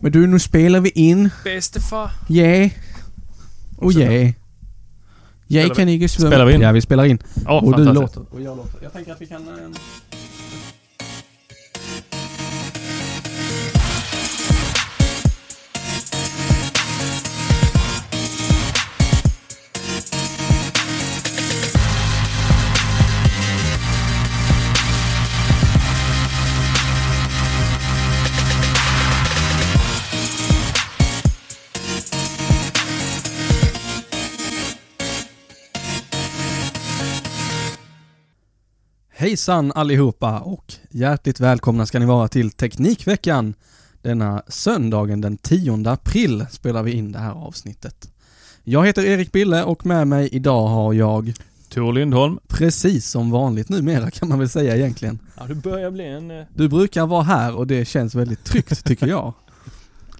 Men du, nu spelar vi in. Bedstefar. Yeah. Och Så- yeah. Jag kan vi- inte svömma. spelar vi in? Ja, vi spelar in. Ja, och du låter. Och jag låter. Jag tänker att vi kan... Hejsan allihopa och hjärtligt välkomna ska ni vara till Teknikveckan. Denna söndagen den 10 april spelar vi in det här avsnittet. Jag heter Erik Bille och med mig idag har jag, Tor Lindholm. precis som vanligt numera kan man väl säga egentligen. Ja, det börjar bli en... eh, Du brukar vara här och det känns väldigt tryggt tycker jag.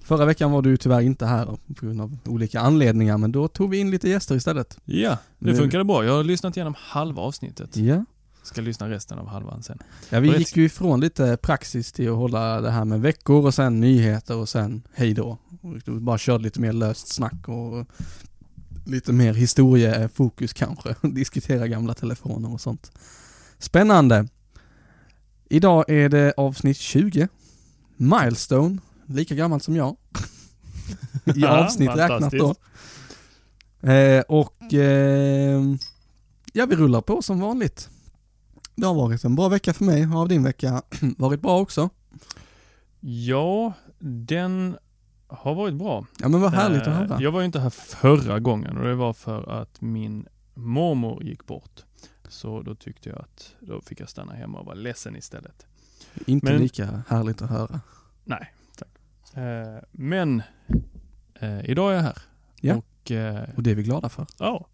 Förra veckan var du tyvärr inte här på grund av olika anledningar men då tog vi in lite gäster istället. Ja, det funkade bra. Jag har lyssnat igenom halva avsnittet. Ja. Ska lyssna resten av halvan sen. Ja, vi gick ju ifrån lite praxis till att hålla det här med veckor och sen nyheter och sen hej då. Och bara körde lite mer löst snack och lite mer historiefokus kanske. Diskutera gamla telefoner och sånt. Spännande. Idag är det avsnitt 20. Milestone, lika gammalt som jag. I avsnitt räknat då. Eh, och eh, ja, vi rullar på som vanligt. Det har varit en bra vecka för mig. Har din vecka varit bra också? Ja, den har varit bra. Ja men vad härligt Eh, att höra. Jag var ju inte här förra gången och det var för att min mormor gick bort. Så då tyckte jag att då fick jag stanna hemma och vara ledsen istället. Inte men- lika härligt att höra. Nej, tack. Eh, Men eh, idag är jag här. Ja. Och eh, Och det är vi glada för. Ja.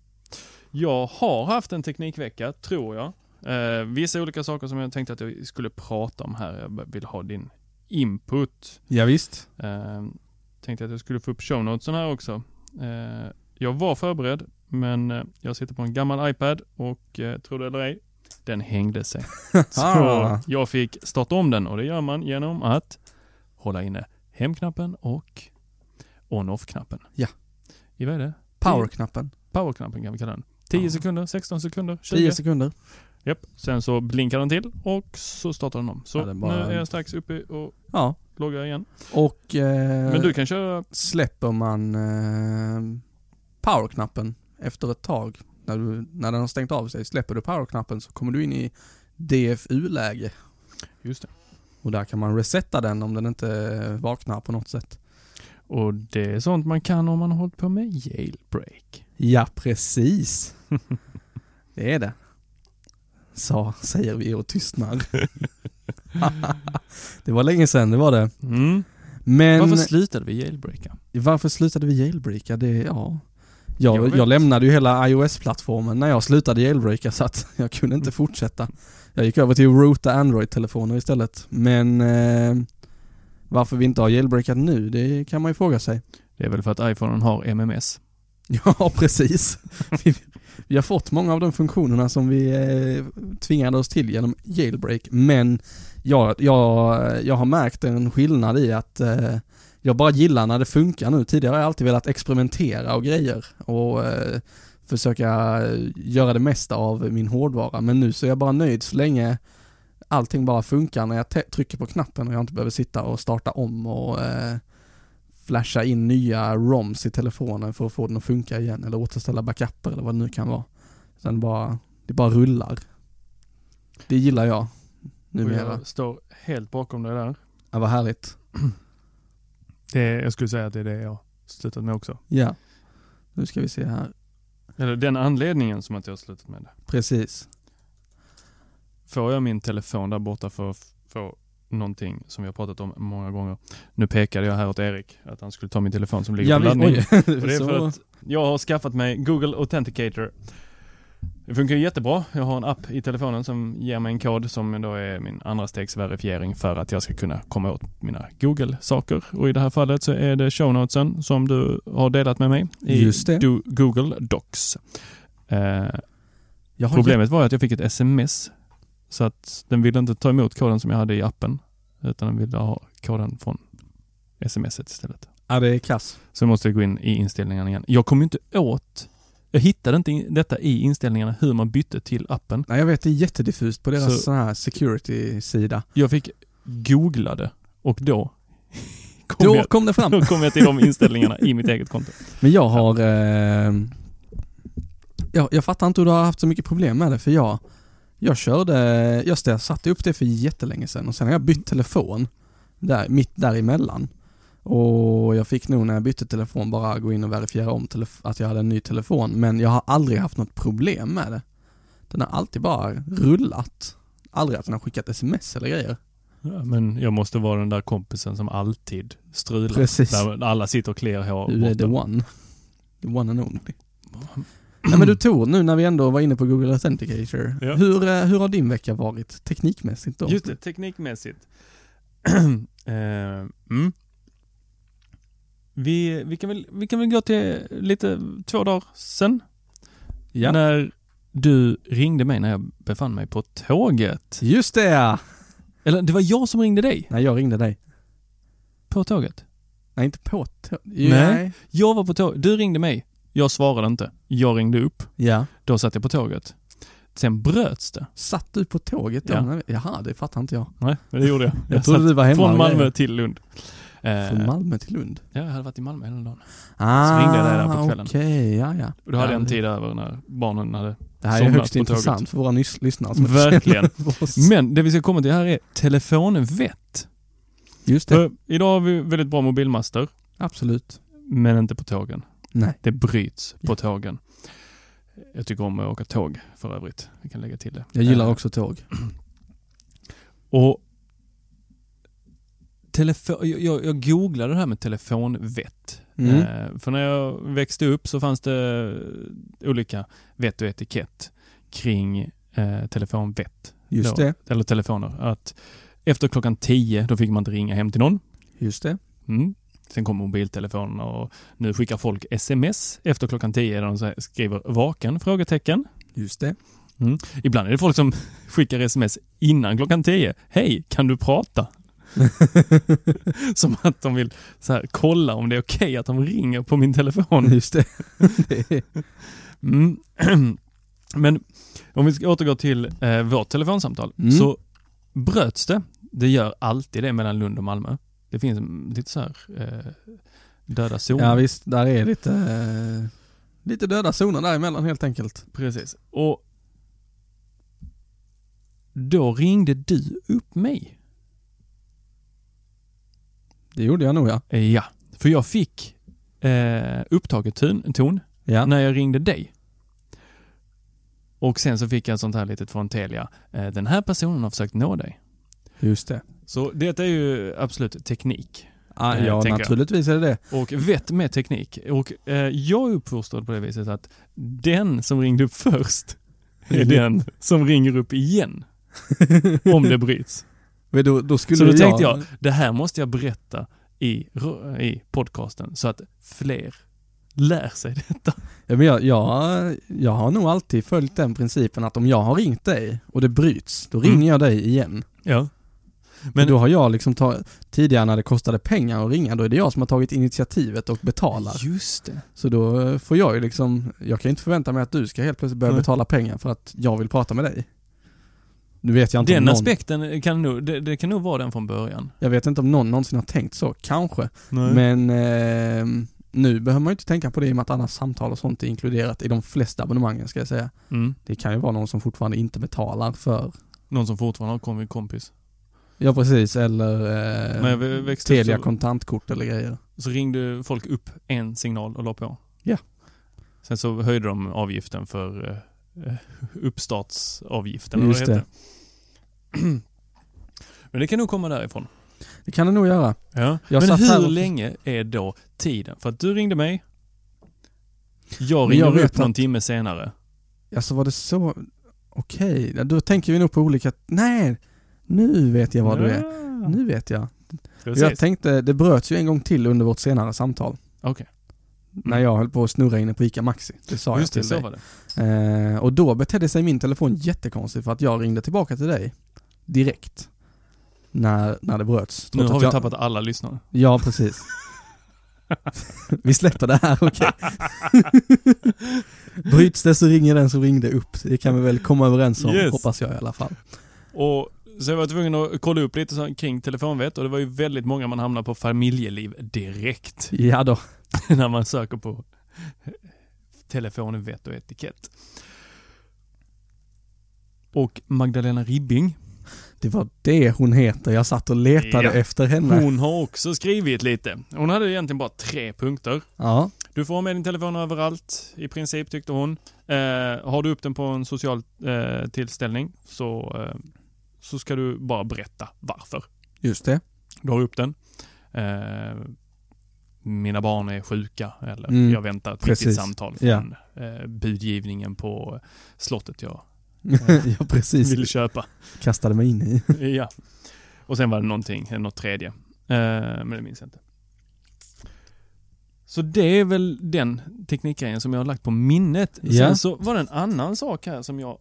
Jag har haft en teknikvecka, tror jag. Eh, vissa olika saker som jag tänkte att jag skulle prata om här. Jag vill ha din input. Ja, visst. Eh, tänkte att jag skulle få upp show notesen här också. Eh, jag var förberedd, men eh, jag sitter på en gammal iPad och eh, tror det eller ej, den hängde sig. Så Ah. jag fick starta om den och det gör man genom att hålla inne hemknappen och on-off-knappen. Ja. I vad är det? Powerknappen. Powerknappen kan vi kalla den. 10 Ja. sekunder, 16 sekunder, 20. 10 sekunder. Japp. Sen så blinkar den till och så startar den om. Så Ja, bara- nu är jag strax uppe och Ja. loggar igen. Och eh, Men du kan köra... släpper man eh, powerknappen efter ett tag, när, du, när den har stängt av sig, släpper du powerknappen så kommer du in i DFU-läge. Just det. Och där kan man resetta den om den inte vaknar på något sätt. Och det är sånt man kan om man har hållit på med jailbreak. Ja, precis. det är det. Så säger vi och tystnar. det var länge sedan, det var det. Mm. Men Varför varför, slutade vi jailbreaka? slutade vi jailbreaka? Det, ja. Jag Jag, jag lämnade ju hela iOS-plattformen när jag slutade jailbreaka så att jag kunde inte fortsätta. Jag gick över till att roota Android-telefoner istället. Men eh, varför vi inte har jailbreakat nu, det kan man ju fråga sig. Det är väl för att iPhonen har MMS. Ja, precis. Vi, vi har fått många av de funktionerna som vi eh, tvingade oss till genom jailbreak, men jag, jag, jag har märkt en skillnad i att eh, jag bara gillar när det funkar nu. Tidigare har jag alltid velat experimentera och grejer och eh, försöka eh, göra det mesta av min hårdvara, men nu så är jag bara nöjd så länge allting bara funkar när jag trycker på knappen och jag inte behöver sitta och starta om och eh, flasha in nya ROMs i telefonen för att få den att funka igen eller återställa backuper eller vad det nu kan vara. Sen bara, det bara rullar. Det gillar jag Och numera. jag står helt bakom dig där. Ja, vad härligt. Det, är- jag skulle säga att det är det jag slutat med också. Ja. Nu ska vi se här. Eller den anledningen som att jag har slutat med det. Precis. Får jag min telefon där borta för att få någonting som vi har pratat om många gånger. Nu pekade jag här åt Erik att han skulle ta min telefon som ligger Ja, på laddning. oj. Det är Så- för att jag har skaffat mig Google Authenticator. Det funkar jättebra. Jag har en app i telefonen som ger mig en kod som då är min andra stegs verifiering för att jag ska kunna komma åt mina Google-saker. Och i det här fallet så är det show notesen som du har delat med mig i. Do- Google Docs. Eh, jag problemet var att jag fick ett sms så att den ville inte ta emot koden som jag hade i appen utan den ville ha koden från smset istället. Ja, det är kass. Så jag måste gå in i inställningarna igen. Jag kom inte åt, jag hittade inte in- detta i inställningarna hur man bytte till appen. Nej, jag vet det är jättediffust på deras Så- sån här security-sida. Jag fick googla det och då kom, Då jag, kom det fram. då kom jag till de inställningarna i mitt eget konto. Men jag har... Eh, jag, jag fattar inte hur du har haft så mycket problem med det för jag, jag körde, just det, jag satte upp det för jättelänge sedan och sen har jag bytt telefon där, mitt däremellan. Och jag fick nog när jag bytte telefon bara gå in och verifiera om att jag hade en ny telefon men jag har aldrig haft något problem med det. Den har alltid bara rullat. Aldrig att den har skickat sms eller grejer. Ja, men jag måste vara den där kompisen som alltid strular. Precis. Där alla sitter och kliar hår Du är the one. The one and only. Nej men du Tor, nu när vi ändå var inne på Google Authenticator. Ja. Hur, eh, hur har din vecka varit teknikmässigt då? Just det, teknikmässigt. eh, mm. vi, vi, kan väl, vi kan väl gå till lite två dagar sen. Ja. När du ringde mig när jag befann mig på tåget. Just det! Eller det var jag som ringde dig Nej jag ringde dig. på tåget. Nej inte på tå- Nej. Jag var på tåget. Du ringde mig. Jag svarade inte. Jag ringde upp. Ja. Då satt jag på tåget. Sen bröts det. Satt du på tåget då? Ja. Jaha, det fattar inte jag. Nej, men det gjorde jag. Jag trodde satt du var hemma Från Malmö till Lund. Eh, Från Malmö till Lund? Ja, jag hade varit i Malmö hela dagen. Ah, ringde jag dig där på kvällen. Okej, ja ja. Och då hade ja, jag en tid över när barnen hade Det här är högst intressant tåget. för våra lyssnare. Verkligen. Men det vi ska komma till här är telefonvett. Just det, För idag har vi väldigt bra mobilmaster, absolut. men inte på tågen. Nej. Det bryts på tågen. Jag tycker om att åka tåg för övrigt. Vi kan lägga till det. Jag gillar Eh, också tåg. Och telefon, jag, jag, jag googlade det här med telefonvett. Mm. Eh, för när jag växte upp så fanns det olika vett och etikett kring eh, telefonvett. Just då, det, Eller telefoner. Att efter klockan 10 då fick man inte ringa hem till någon. just det. Mm. Sen kom mobiltelefonerna och nu skickar folk sms efter klockan 10 där de skriver vaken? Frågetecken. Just det. Ibland är det folk som skickar sms innan klockan 10. Hej, kan du prata? Som att de vill så här, kolla om det är okej att de ringer på min telefon. Just det. Mm. Men om vi ska återgå till eh, vårt telefonsamtal Mm. så bröts det. Det gör alltid det mellan Lund och Malmö. Det finns lite så här eh, döda zoner. ja visst, där är lite, eh, lite döda zoner däremellan helt enkelt. Precis. Och då ringde du upp mig. Det gjorde jag nog ja. Eh, Ja, för jag fick eh, upptaget ton, ton Ja. när jag ringde dig. Och sen så fick jag ett sånt här litet från Telia. Eh, den här personen har försökt nå dig. Just det. Så det är ju absolut teknik. Ah, Eh, ja, jag. naturligtvis är det det. Och vett med teknik. Och eh, jag är uppfostrad på det viset att den som ringde upp först är den som ringer upp igen. om det bryts. Men då, då skulle Så då jag, tänkte jag, det här måste jag berätta i, i podcasten så att fler lär sig detta. Ja, men jag, jag, jag har nog alltid följt den principen att om jag har ringt dig och det bryts, då ringer Mm. jag dig igen. Ja. Men då har jag liksom tagit, tidigare när det kostade pengar att ringa, då är det jag som har tagit initiativet och betalar. just det. Så då eh, får jag ju liksom, jag kan inte förvänta mig att du ska helt plötsligt börja Nej. betala pengar för att jag vill prata med dig. Nu vet jag inte Den om någon, aspekten kan nog, det, det kan nog vara den från början. jag vet inte om någon någonsin har tänkt så, kanske. Men eh, nu behöver man ju inte tänka på det i och med att alla samtal och sånt är inkluderat i de flesta abonnemangen ska jag säga. Mm. Det kan ju vara någon som fortfarande inte betalar för, Någon som fortfarande har kommit kompis. Ja precis, eller eh, Telia så- kontantkort eller grejer. Så ringde folk upp en signal och la på. Ja. Sen så höjde de avgiften för eh, uppstartsavgiften Just det hette. Men det kan nog komma därifrån. Det kan det nog göra. Ja. Jag Men hur och- länge är då tiden? För att du ringde mig. Jag ringde jag upp någon att- timme senare. Alltså var det så, okej, ja, då tänker vi nog på olika, nej, nu vet jag vad du är. Nu vet jag. Jag tänkte, det bröts ju en gång till under vårt senare samtal. Okej. När jag höll på att snurra inne på ICA Maxi. Det sa Just det, jag till så dig. var det. Eh, och då betedde sig min telefon jättekonstigt för att jag ringde tillbaka till dig direkt. När, när det bröts. Nu har vi jag, tappat alla lyssnare. Ja, precis. vi släpper det här, okej. Bryts det så ringer den som ringde upp. Det kan vi väl komma överens om, Yes. hoppas jag i alla fall. Och så jag var tvungen att kolla upp lite så kring telefonvett och det var ju väldigt många man hamnar på familjeliv direkt. Ja då. när man söker på telefon, vett och etikett. Och Magdalena Ribbing, Det var det hon heter. Jag satt och letade Ja. efter henne. hon har också skrivit lite. Hon hade egentligen bara tre punkter. Ja, Du får ha med din telefon överallt, i princip tyckte hon. Eh, har du upp den på en social eh, tillställning så, eh, så ska du bara berätta varför. just det. Du har upp den. Eh, mina barn är sjuka eller Mm, jag väntar ett precis. viktigt samtal från Ja. eh, budgivningen på slottet jag ja, precis. vill köpa. Kastade mig in i. ja. Och sen var det någonting, något tredje. Eh, men det minns jag inte. Så det är väl den teknikgrejen som jag har lagt på minnet. Ja. Sen så var det en annan sak här som jag...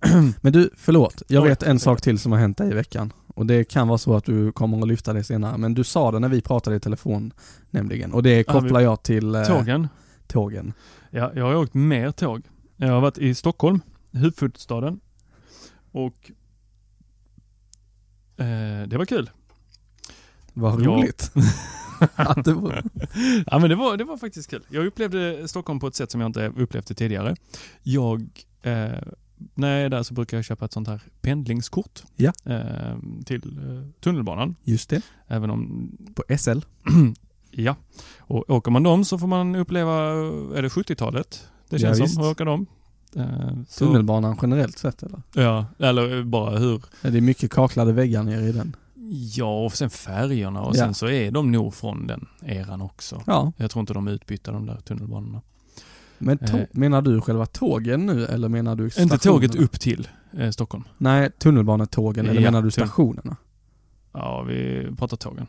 Men du, förlåt. Jag vet en sak till som har hänt dig i veckan. Och det kan vara så att du kommer att lyfta det senare. Men du sa det när vi pratade i telefon nämligen. Och det kopplar jag till eh, Tågen. tågen. Ja, jag har åkt mer tåg. Jag har varit i Stockholm, huvudstaden. Och eh, det var kul. Vad roligt. att det var... Ja men det var, det var faktiskt kul. Jag upplevde Stockholm på ett sätt som jag inte upplevt det tidigare. Jag, eh, när jag är där så brukar jag köpa ett sånt här pendlingskort. Ja. Eh, till eh, tunnelbanan. Just det. Även om, På SL. ja. Och åker man dem så får man uppleva, är det 70-talet? Det Ja, känns visst. som, att åka dem. Eh, Tunnelbanan generellt sett eller? Ja, eller bara hur Ja, Det är mycket kaklade väggar nere i den. Ja, och sen färgerna och Ja. sen så är de nog från den eran också. Ja. Jag tror inte de är utbytta de där tunnelbanorna. Men Eh. menar du själva tågen nu eller menar du Inte stationerna? tåget upp till eh, Stockholm. Nej, tunnelbanetågen eller Ja, menar du stationerna? Ja, vi pratar tågen.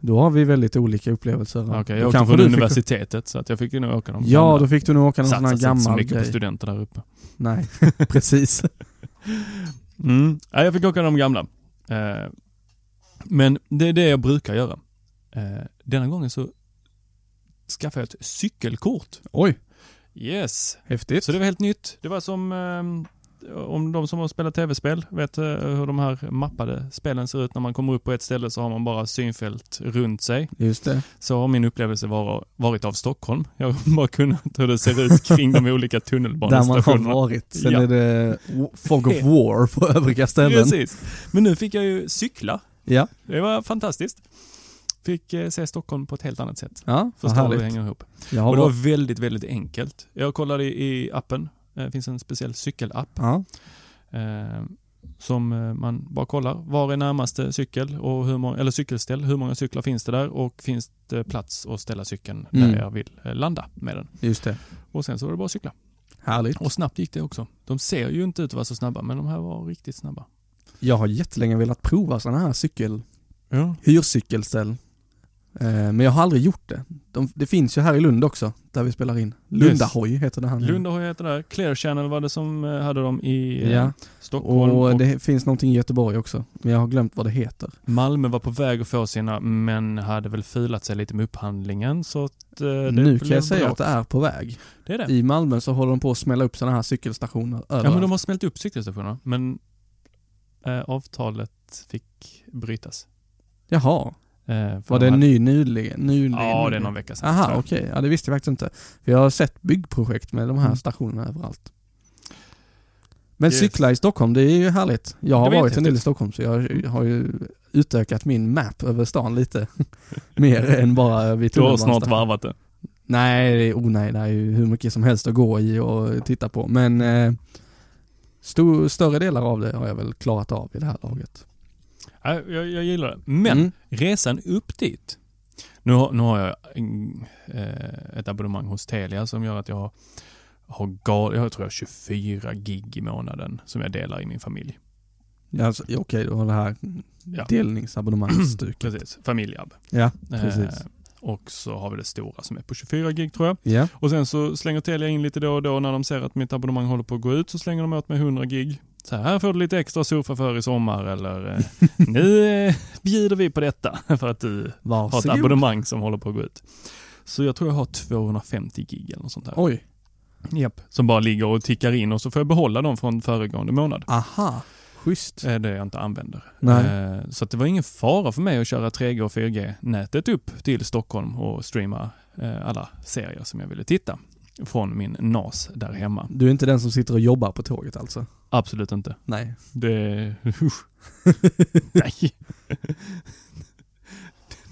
Då har vi väldigt olika upplevelser. Okej, Då jag åkte från du fick- universitetet så att jag fick ju nog åka de Ja, gamla. då fick du nog åka någon sån här Satsat inte så gammal mycket på grej. studenter där uppe. Nej, precis. Mm. Ja, jag fick åka de gamla. Eh, men det är det jag brukar göra. Eh, denna gången så skaffade jag ett cykelkort. Oj, Yes. häftigt. Så det var helt nytt. Det var som ehm, om de som har spelat tv-spel vet eh, hur de här mappade spelen ser ut. När man kommer upp på ett ställe så har man bara synfält runt sig. Just det. Så har min upplevelse var, varit av Stockholm. Jag har bara kunnat hur det ser ut kring de olika Där man har tunnelbanestationerna. varit. Sen Ja. är det Fog of War på övriga ställen. Precis. Men nu fick jag ju cykla. Ja, Det var fantastiskt. Fick eh, se Stockholm på ett helt annat sätt. ja Förstå hur det hänger ihop. Och det var väldigt, väldigt enkelt. Jag kollade i, appen. Eh, Det finns en speciell cykelapp. ja, Eh, som man bara kollar. Var är närmaste cykel och hur många, eller cykelställ? Hur många cyklar finns det där och finns det plats att ställa cykeln Mm. där jag vill landa med den? just det. Och sen så var det bara att cykla. Härligt. Och snabbt gick det också. De ser ju inte ut att vara så snabba men de här var riktigt snabba. Jag har jättelänge velat prova sådana här cykel, Ja. hyrcykelställ. Eh, Men jag har aldrig gjort det. De, det finns ju här i Lund också, där vi spelar in. Lundahoj heter det här nu. Lunda har heter det. Clear Channel var det som eh, hade dem i eh, Ja, Stockholm. och Och, det finns någonting i Göteborg också. Men jag har glömt vad det heter. Malmö var på väg att få sina men hade väl filat sig lite med upphandlingen så att det nu kan jag säga bråk. att det är på väg. Det är det. I Malmö så håller de på att smälla upp sådana här cykelstationer Ja överallt. men de har smält upp cykelstationerna men eh, avtalet fick brytas. Jaha, var de det hade- ny nyligen? nyligen Ja, det är någon vecka sedan. Aha, okej. Ja, det visste jag faktiskt inte. För jag har sett byggprojekt med de här Mm. stationerna överallt. Men Yes. cykla i Stockholm, det är ju härligt. Jag har var varit en del i. Stockholm så jag har ju utökat min map över stan lite. Mer än bara vid Du har snart varvat det. Nej, oh nej, det är ju hur mycket som helst att gå i och titta på. Men eh, stor, större delar av det har jag väl klarat av i det här laget. Ja, jag, jag gillar det. Men Mm. resan upp dit. Nu har, nu har jag eh, ett abonnemang hos Telia som gör att jag har, har gal, jag tror jag har 24 gig i månaden som jag delar i min familj. Alltså, okej, du har det här Ja. delningsabonnemangsstuket. Precis, familjabb. Ja, precis. Eh, och så har vi det stora som är på 24 gig tror jag. Ja, Och sen så slänger Telia in lite då och då när de ser att mitt abonnemang håller på att gå ut så slänger de åt mig 100 gig. Så här, får du lite extra surfa för i sommar eller eh, nu eh, bjuder vi på detta för att du har ett varsågod. abonnemang som håller på att gå ut. Så jag tror jag har 250 gig eller något sånt där. Oj, Japp. Som bara ligger och tickar in och så får jag behålla dem från föregående månad. aha, schysst. Eh, Det jag inte använder. Nej. Så det var ingen fara för mig att köra 3G och 4G-nätet upp till Stockholm och streama alla serier som jag ville titta. Från min NAS där hemma. Du är inte den som sitter och jobbar på tåget alltså? Absolut inte. Nej. Det... Usch. Nej.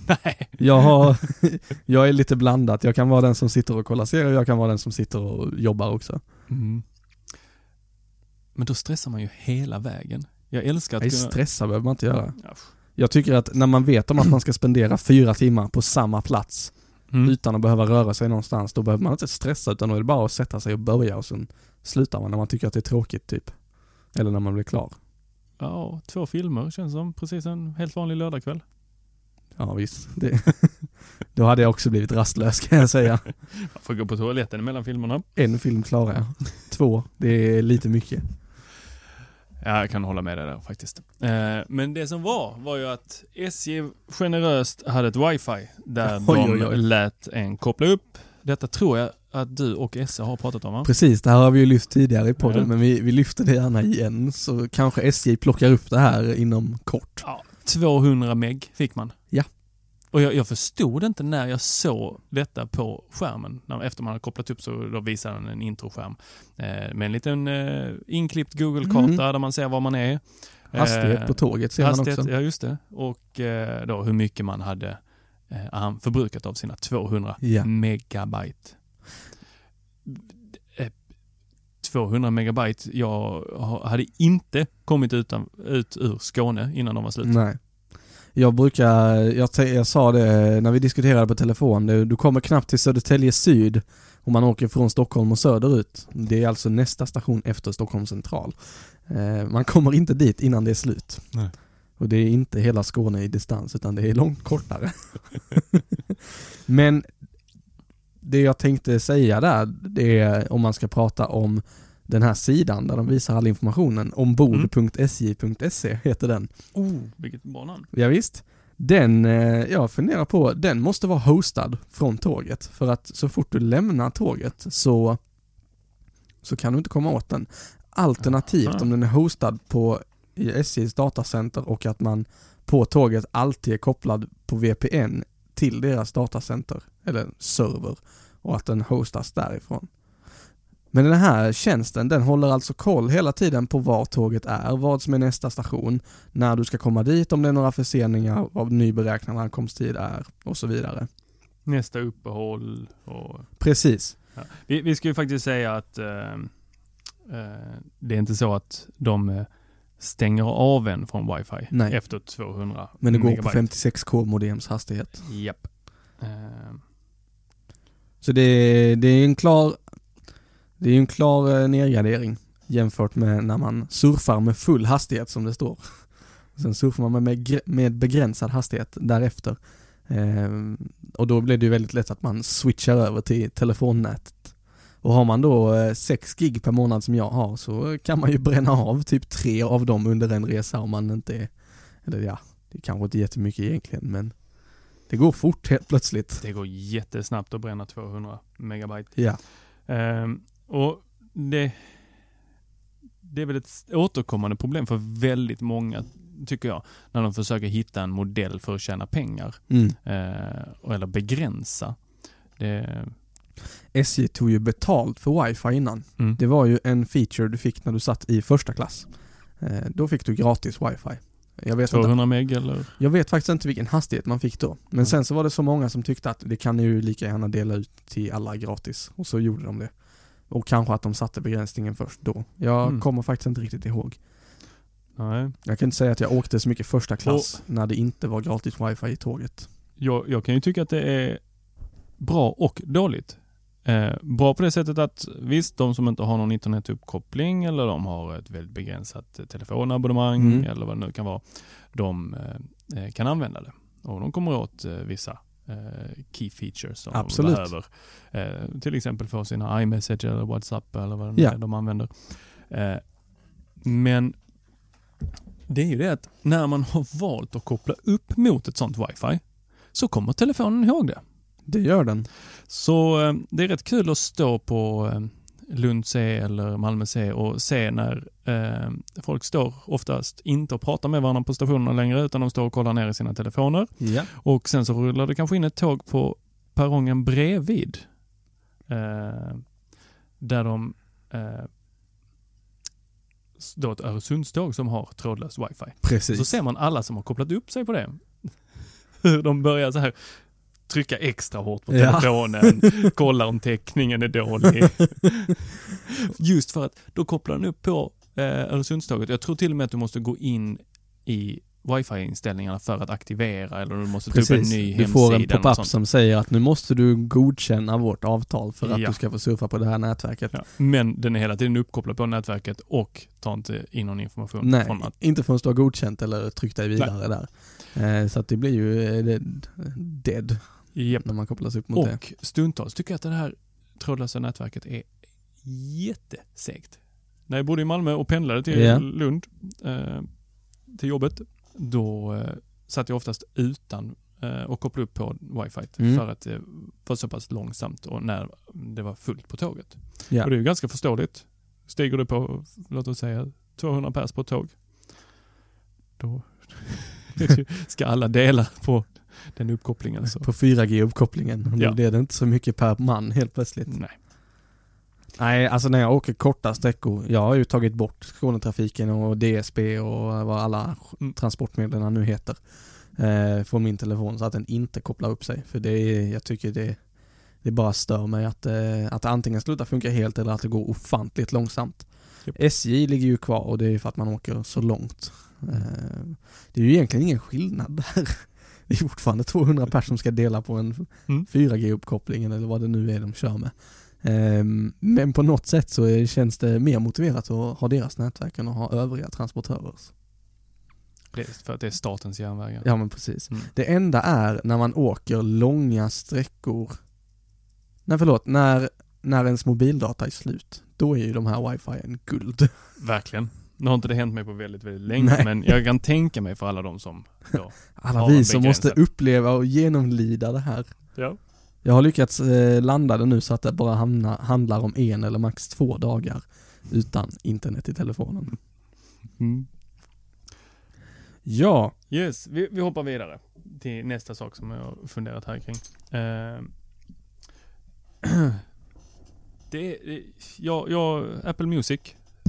Nej. Jag har, jag är lite blandat. Jag kan vara den som sitter och kollar serier jag kan vara den som sitter och jobbar också. Mm. Men då stressar man ju hela vägen. Jag älskar att Nej, kunna... stressa behöver man inte göra. Ja. Jag tycker att när man vet om att man ska spendera fyra timmar på samma plats Mm. utan att behöva röra sig någonstans, då behöver man inte stressa utan då är det bara att sätta sig och börja och sen slutar man när man tycker att det är tråkigt typ. Eller när man blir klar. Ja, två filmer känns som precis en helt vanlig lördagkväll. Ja visst. Det, då hade jag också blivit rastlös kan jag säga. Man får gå på toaletten mellan filmerna. En film klarar jag. Två, det är lite mycket. Ja, jag kan hålla med dig där faktiskt. Eh, men det som var, var ju att SJ generöst hade ett wifi där Oj, de oj, oj. lät en koppla upp. Detta tror jag att du och SE har pratat om va? Precis, det här har vi ju lyft tidigare i podden Ja. men vi, vi lyfter det gärna igen så kanske SJ plockar upp det här inom kort. Ja, 200 meg fick man. Ja. Och jag, jag förstod inte när jag såg detta på skärmen. När, efter man hade kopplat upp så då visade den en introskärm. Eh, med en liten eh, inklippt Google-karta Mm. där man ser var man är. Hastighet Eh, på tåget ser man Hastighet, också. ja just det. Och eh, då hur mycket man hade eh, förbrukat av sina 200 Ja. megabyte. Eh, 200 megabyte, jag ha- hade inte kommit utan, ut ur Skåne innan de var slut. Nej. Jag brukar, jag, jag sa det när vi diskuterade på telefon, det- du kommer knappt till Södertälje syd om man åker från Stockholm och söderut. Det är alltså nästa station efter Stockholm central. Eh, man kommer inte dit innan det är slut. Nej. Och det är inte hela Skåne i distans utan det är långt kortare. Men det jag tänkte säga där, det är om man ska prata om den här sidan där de visar all informationen, ombord.sj.se heter den. Oh, vilket bra namn. Ja, visst. Den, eh, jag funderar på, den måste vara hostad från tåget. För att så fort du lämnar tåget så, så kan du inte komma åt den. Alternativt om den är hostad på i SJs datacenter och att man på tåget alltid är kopplad på VPN till deras datacenter, eller server, och att den hostas därifrån. Men den här tjänsten, den håller alltså koll hela tiden på var tåget är, vad som är nästa station, när du ska komma dit, om det är några förseningar, vad nyberäknad ankomsttid är och så vidare. Nästa uppehåll och... Precis. Ja. Vi, vi ska ju faktiskt säga att eh, eh, det är inte så att de eh, stänger av en från wifi Nej. efter 200 Men det går på megabyte. 56k modems hastighet. Japp. Eh, Så det är, det är en klar, det är en klar eh, nedgradering jämfört med när man surfar med full hastighet som det står. Sen surfar man med, med begränsad hastighet därefter. Ehm, och då blir det ju väldigt lätt att man switchar över till telefonnätet. Och har man då eh, 6 gig per månad som jag har så kan man ju bränna av typ tre av dem under en resa om man inte är, eller ja, det är kanske inte jättemycket egentligen men det går fort helt plötsligt. det går jättesnabbt att bränna 200 megabyte. Ja. Ehm, och det, det är väl ett återkommande problem för väldigt många, tycker jag, när de försöker hitta en modell för att tjäna pengar. Mm. Eh, eller begränsa. Det, SJ tog ju betalt för wifi innan. mm. Det var ju en feature du fick när du satt i första klass. Eh, då fick du gratis wifi. Jag vet, inte, 200 meg eller? jag vet faktiskt inte vilken hastighet man fick då. Men Mm. sen så var det så många som tyckte att det kan ni ju lika gärna dela ut till alla gratis. Och så gjorde de det. Och kanske att de satte begränsningen först då. Jag Mm. kommer faktiskt inte riktigt ihåg. Nej. Jag kan inte säga att jag åkte så mycket första klass när det inte var gratis wifi i tåget. Jag, jag kan ju tycka att det är bra och dåligt. Eh, bra på det sättet att visst, de som inte har någon internetuppkoppling eller de har ett väldigt begränsat eh, telefonabonnemang Mm. eller vad det nu kan vara, de eh, eh, kan använda det. Och de kommer åt eh, vissa eh, key features som Absolut. de behöver. Eh, till exempel få sina iMessage eller WhatsApp eller vad det nu Ja. är de använder. Men det är ju det att när man har valt att koppla upp mot ett sånt wifi så kommer telefonen ihåg det. Det gör den. Så eh, det är rätt kul att stå på eh, Lund C eller Malmö C och se när eh, folk står oftast inte och pratar med varandra på stationerna längre utan de står och kollar ner i sina telefoner. Ja. Och sen så rullar det kanske in ett tåg på perrongen bredvid. Eh, där de eh, då ett Öresundståg som har trådlöst wifi. Precis. Så ser man alla som har kopplat upp sig på det. Hur de börjar så här trycka extra hårt på Ja. telefonen, kolla om täckningen är dålig. Just för att då kopplar den upp på eh, Öresundståget. Jag tror till och med att du måste gå in i wifi-inställningarna för att aktivera eller du måste ta upp en ny Du hemsida. får en pop-up som säger att nu måste du godkänna vårt avtal för att Ja. du ska få surfa på det här nätverket. Ja. Men den är hela tiden uppkopplad på nätverket och tar inte in någon information Nej, från att inte förrän du har godkänt eller tryckt dig vidare där. Eh, så att det blir ju eh, dead Japp. när man kopplas upp mot det. Och stundtals tycker jag att det här trådlösa nätverket är jättesegt. När jag bodde i Malmö och pendlade till Ja. Lund, eh, till jobbet, då eh, satt jag oftast utan eh, och kopplade upp på wifi Mm. för att det var så pass långsamt och när det var fullt på tåget. Ja. Och det är ju ganska förståeligt. Stiger du på, låt oss säga, 200 pers på ett tåg, då ska alla dela på den uppkopplingen. Så. På 4G-uppkopplingen. Och Ja. Nu blir det inte så mycket per man helt plötsligt. Nej. Nej, alltså när jag åker korta sträckor, jag har ju tagit bort Skånetrafiken och DSB och vad alla Mm. transportmedlen nu heter eh, från min telefon så att den inte kopplar upp sig. För det är, jag tycker det, det bara stör mig att, eh, att det antingen slutar funka helt eller att det går ofantligt långsamt. Japp. SJ ligger ju kvar och det är för att man åker så långt. Eh, det är ju egentligen ingen skillnad där. Det är fortfarande 200 personer som ska dela på en Mm. 4G-uppkopplingen eller vad det nu är de kör med. Ehm, Men på något sätt så känns det mer motiverat att ha deras nätverk än att ha övriga transportörers. För att det är statens järnvägar. Ja men precis. Mm. Det enda är när man åker långa sträckor, nej förlåt, när, när ens mobildata är slut, då är ju de här wifi en guld. Verkligen. Nu har inte det hänt mig på väldigt, väldigt länge, Nej. men jag kan tänka mig för alla de som då. Alla Ja, vi som måste uppleva och genomlida det här. Ja. Jag har lyckats eh, landa det nu så att det bara hamna, handlar om en eller max två dagar utan internet i telefonen. Mm. Ja, Yes, vi, vi hoppar vidare till nästa sak som jag har funderat här kring. Eh, det är, jag, jag, Apple Music,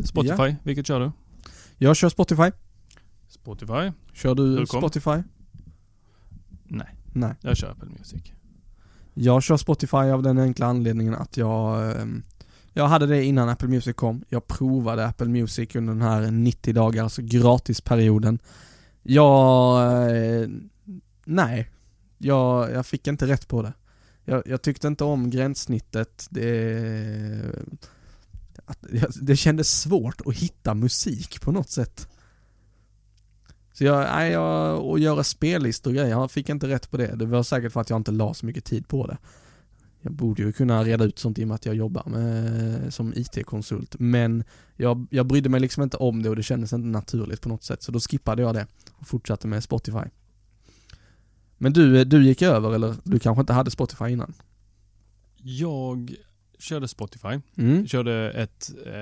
Spotify, vilket kör du? jag kör Spotify. Spotify? Kör du kom? Spotify? Nej, Nej. jag kör Apple Music. Jag kör Spotify av den enkla anledningen att jag ehm, Jag hade det innan Apple Music kom. Jag provade Apple Music under den här 90 dagars gratisperioden. Jag... eh, Nej. Jag, jag fick inte rätt på det. Jag, jag tyckte inte om gränssnittet. Det... Att, det kändes svårt att hitta musik på något sätt. Så jag, nej, jag, och göra spellistor och grejer, jag fick inte rätt på det. Det var säkert för att jag inte la så mycket tid på det. Jag borde ju kunna reda ut sånt i och med att jag jobbar med, som IT-konsult. Men jag, jag brydde mig liksom inte om det och det kändes inte naturligt på något sätt. Så då skippade jag det och fortsatte med Spotify. Men du, du gick över eller du kanske inte hade Spotify innan? Jag körde Spotify. Mm. Körde ett, eh,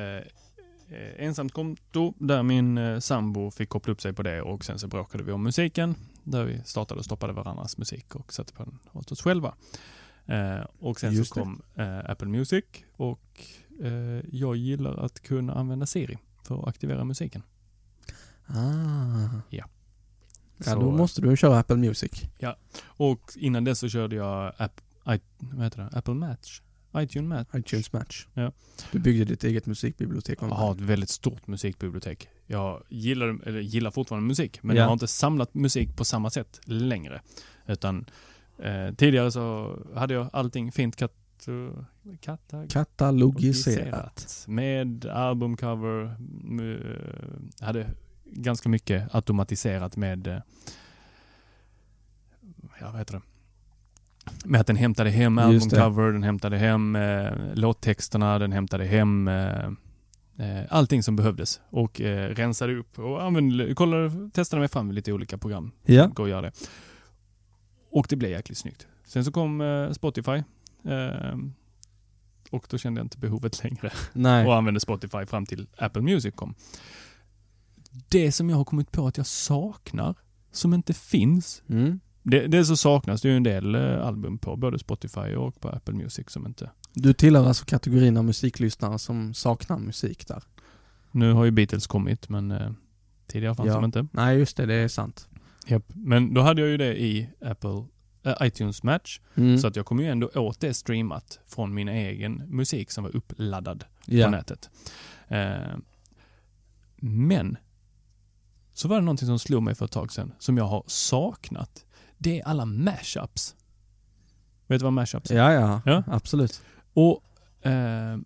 eh, ensamt konto där min eh, sambo fick koppla upp sig på det och sen så bråkade vi om musiken. Där vi startade och stoppade varandras musik och satte på den åt oss själva. Eh, och sen Just så det. kom eh, Apple Music och eh, jag gillar att kunna använda Siri för att aktivera musiken. Ah. Ja. Ja, Så- då måste du köra Apple Music. Och innan dess så körde jag app, I, vad heter det? Apple Match. iTunes Match. iTunes Match. Ja. Du byggde ditt eget musikbibliotek Jag har ett väldigt stort musikbibliotek. Jag gillar, eller gillar fortfarande musik, men Ja. jag har inte samlat musik på samma sätt längre. Utan eh, tidigare så hade jag allting fint kat, kata, Katalogiserat. Med albumcover. Jag hade ganska mycket automatiserat med, eh, ja vad heter det? Med att den hämtade hem albumcover, den hämtade hem eh, låttexterna, den hämtade hem eh, eh, allting som behövdes och eh, rensade upp och använde, kollade, testade mig fram med lite olika program. Ja. Går att göra det. Och det blev jäkligt snyggt. Sen så kom eh, Spotify eh, och då kände jag inte behovet längre Nej. och använde Spotify fram till Apple Music kom. Det som jag har kommit på att jag saknar, som inte finns, Mm. Det, det så saknas det ju en del eh, album på både Spotify och på Apple Music som inte... Du tillhör alltså kategorin av musiklyssnare som saknar musik där. Nu har ju Beatles kommit men eh, tidigare fanns Ja. de inte. Nej, just det, det är sant. Japp. Men då hade jag ju det i Apple äh, iTunes Match. Mm. Så att jag kom ju ändå åt det streamat från min egen musik som var uppladdad ja. på nätet. Eh, men så var det någonting som slog mig för ett tag sedan som jag har saknat. Det är alla mashups. Vet du vad mashups är? Ja, ja, Ja. absolut. Och eh,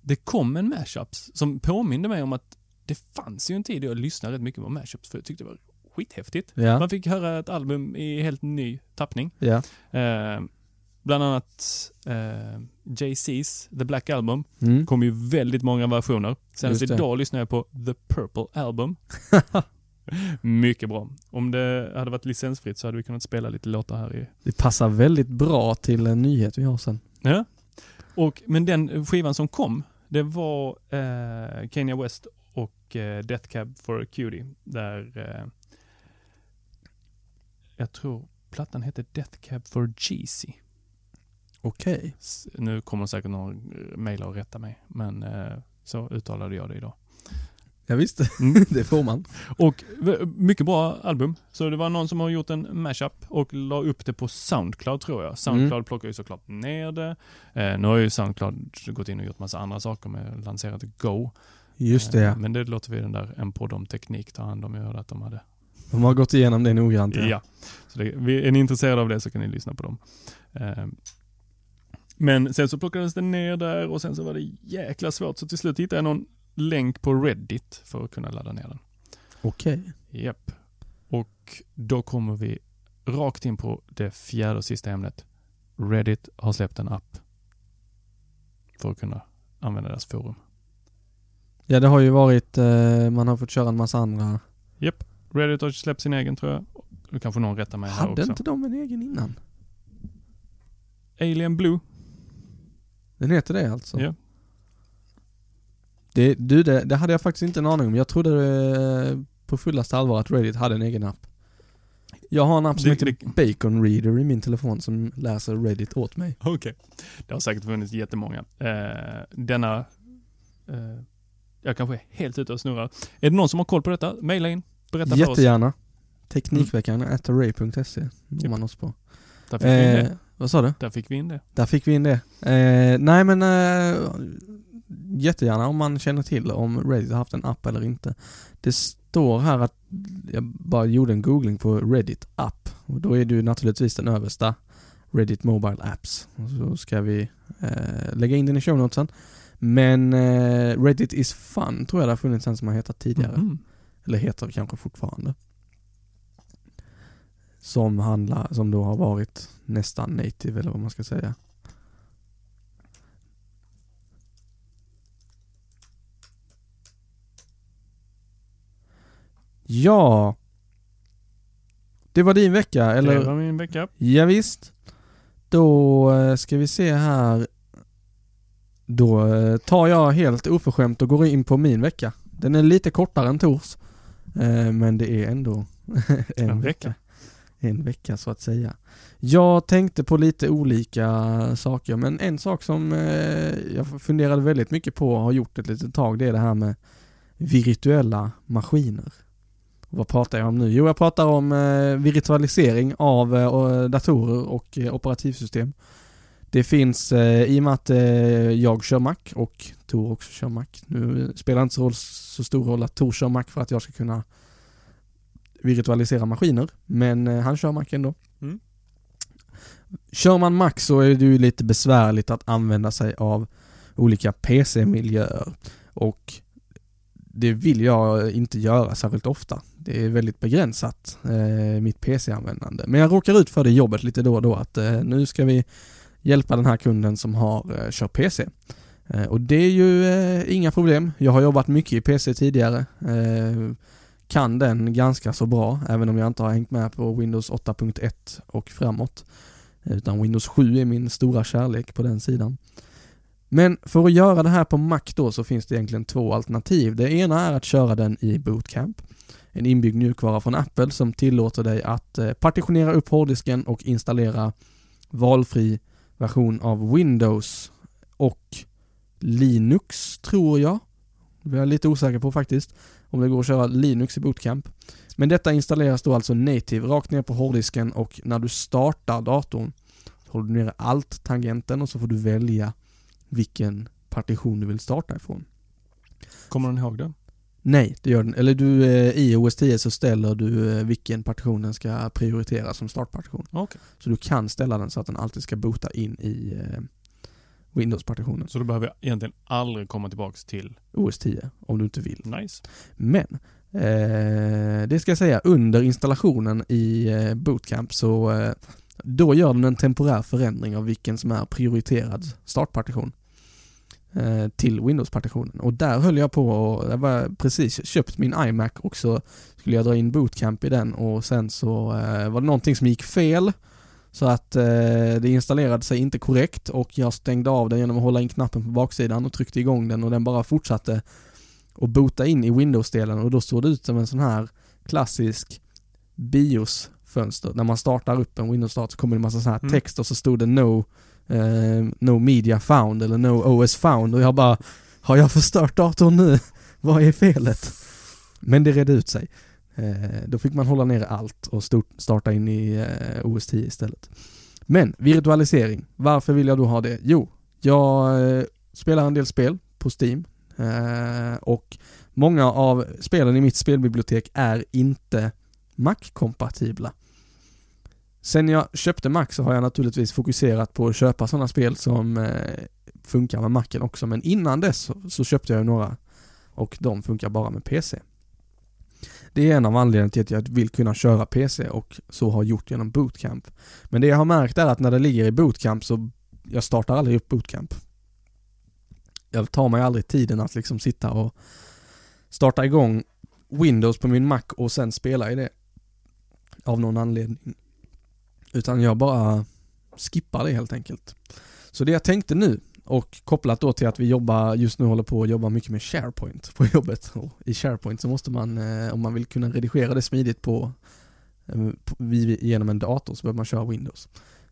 det kom en mashups som påminde mig om att det fanns ju en tid då jag lyssnade rätt mycket på mashups för jag tyckte det var skithäftigt. Ja, Man fick höra ett album i helt ny tappning. ja. Eh, bland annat eh, Jay-Z's The Black Album. Mm. kom ju väldigt många versioner. Senast idag lyssnade jag på The Purple Album. Mycket bra. Om det hade varit licensfritt så hade vi kunnat spela lite låtar här i... Det passar väldigt bra till en nyhet vi har sen. Ja. Och, men den skivan som kom, det var eh, Kanye West och eh, Death Cab for a Cutie. Där eh, jag tror plattan hette Death Cab for Jeezy. Okej. S- Nu kommer säkert någon eh, mejla och rätta mig, men eh, så uttalade jag det idag. Ja, visst, Mm. det får man. Och mycket bra album. Så det var någon som har gjort en mashup och la upp det på Soundcloud tror jag. Soundcloud Mm. plockar ju såklart ner det. Eh, nu har ju Soundcloud gått in och gjort massa andra saker med lanserat Go. Just det, Eh, ja. men det låter vi den där En podd om teknik ta hand om. Jag hörde att de hade. De har gått igenom det noggrant. Ja. Så det, är ni intresserade av det så kan ni lyssna på dem. Eh, men sen så plockades det ner där och sen så var det jäkla svårt så till slut hittade jag någon länk på Reddit för att kunna ladda ner den. Okej. Japp. Och då kommer vi rakt in på det fjärde och sista ämnet. Reddit har släppt en app för att kunna använda deras forum. Ja, det har ju varit, eh, man har fått köra en massa andra. Japp. Reddit har släppt sin egen tror jag. Nu kanske någon rättar mig här Hade också. inte de en egen innan? Alien Blue. Den heter det alltså? Ja. Det, du, det, det hade jag faktiskt inte en aning om. Jag trodde eh, på fullaste allvar att Reddit hade en egen app. Jag har en app som Det- heter Bacon Reader i min telefon som läser Reddit åt mig. Okej. Det har säkert funnits jättemånga. Eh, denna... Eh, jag kanske är helt ute och snurrar. Är det någon som har koll på detta? Maila in. Berätta för oss. Jättegärna. Teknikveckan, mm. array.se når man oss på. Där fick, vi in Eh, det. vad sa du? Där fick vi in det. Där fick vi in det. Eh, nej men eh, jättegärna om man känner till om Reddit har haft en app eller inte. Det står här att jag bara gjorde en googling på Reddit app och då är det ju naturligtvis den översta Reddit Mobile Apps. Och så ska vi eh, lägga in den i show notesen. Men eh, Reddit is fun tror jag det har funnits en som har hetat tidigare. Mhm. Eller heter kanske fortfarande. Som handlar, som då har varit nästan native eller vad man ska säga. Ja. Det var din vecka, eller? Det var min vecka. Ja, visst. Då eh, ska vi se här. Då eh, tar jag helt oförskämt och går in på min vecka. Den är lite kortare än Tors. eh, Men det är ändå en, En vecka. vecka. En vecka så att säga. Jag tänkte på lite olika saker men en sak som jag funderade väldigt mycket på och har gjort ett litet tag det är det här med virtuella maskiner. Vad pratar jag om nu? Jo, jag pratar om eh, virtualisering av eh, datorer och eh, operativsystem. Det finns, eh, i och med att eh, jag kör Mac och Tor också kör Mac. Nu spelar det inte så, roll, så stor roll att Tor kör Mac för att jag ska kunna virtualisera maskiner, men eh, han kör Mac ändå. Mm. Kör man Mac så är det ju lite besvärligt att använda sig av olika PC-miljöer och det vill jag inte göra särskilt ofta. Det är väldigt begränsat, eh, mitt PC-användande. Men jag råkar ut för det jobbet lite då och då att eh, nu ska vi hjälpa den här kunden som har eh, kört PC. Eh, och det är ju eh, inga problem. Jag har jobbat mycket i PC tidigare. Eh, kan den ganska så bra, även om jag inte har hängt med på Windows 8.1 och framåt. Utan Windows 7 är min stora kärlek på den sidan. Men för att göra det här på Mac då så finns det egentligen två alternativ. Det ena är att köra den i Bootcamp. En inbyggd mjukvara från Apple som tillåter dig att eh, partitionera upp hårddisken och installera valfri version av Windows och Linux tror jag. Det är jag lite osäker på faktiskt. Om det går att köra Linux i Bootcamp. Men detta installeras då alltså native rakt ner på hårddisken och när du startar datorn så håller du nere alt-tangenten och så får du välja vilken partition du vill starta ifrån. Kommer den ihåg det? Nej, det gör den. Eller du, eh, i OS 10 så ställer du eh, vilken partition den ska prioritera som startpartition. Okej. Så du kan ställa den så att den alltid ska boota in i eh, Windows-partitionen. Så då behöver jag egentligen aldrig komma tillbaks till OS 10, om du inte vill. Nice. Men, eh, det ska jag säga, under installationen i Bootcamp så eh, då gör den en temporär förändring av vilken som är prioriterad startpartition till Windows-partitionen. Och där höll jag på och jag var precis köpt min iMac och så skulle jag dra in Bootcamp i den och sen så eh, var det någonting som gick fel så att eh, det installerade sig inte korrekt och jag stängde av den genom att hålla in knappen på baksidan och tryckte igång den och den bara fortsatte att boota in i Windows-delen och då såg det ut som en sån här klassisk BIOS-fönster. När man startar upp en Windows-dator så kommer det en massa sån här Mm. text och så stod det no, eh, no media found eller no OS found och jag bara Har jag förstört datorn nu? Vad är felet? Men det redde ut sig. Eh, då fick man hålla ner allt och stort, starta in i eh, OS 10 istället. Men virtualisering, varför vill jag då ha det? Jo, jag eh, spelar en del spel på Steam eh, och många av spelen i mitt spelbibliotek är inte Mac-kompatibla. Sen jag köpte Mac så har jag naturligtvis fokuserat på att köpa sådana spel som eh, funkar med Macen också, men innan dess så, så köpte jag ju några och de funkar bara med PC. Det är en av anledningarna till att jag vill kunna köra PC och så har gjort genom Bootcamp. Men det jag har märkt är att när det ligger i Bootcamp så jag startar aldrig upp Bootcamp. Jag tar mig aldrig tiden att liksom sitta och starta igång Windows på min Mac och sen spela i det. Av någon anledning. Utan jag bara skippar det helt enkelt. Så det jag tänkte nu och kopplat då till att vi jobbar, just nu håller på att jobba mycket med SharePoint på jobbet. Och I SharePoint så måste man, eh, om man vill kunna redigera det smidigt på, eh, genom en dator så behöver man köra Windows.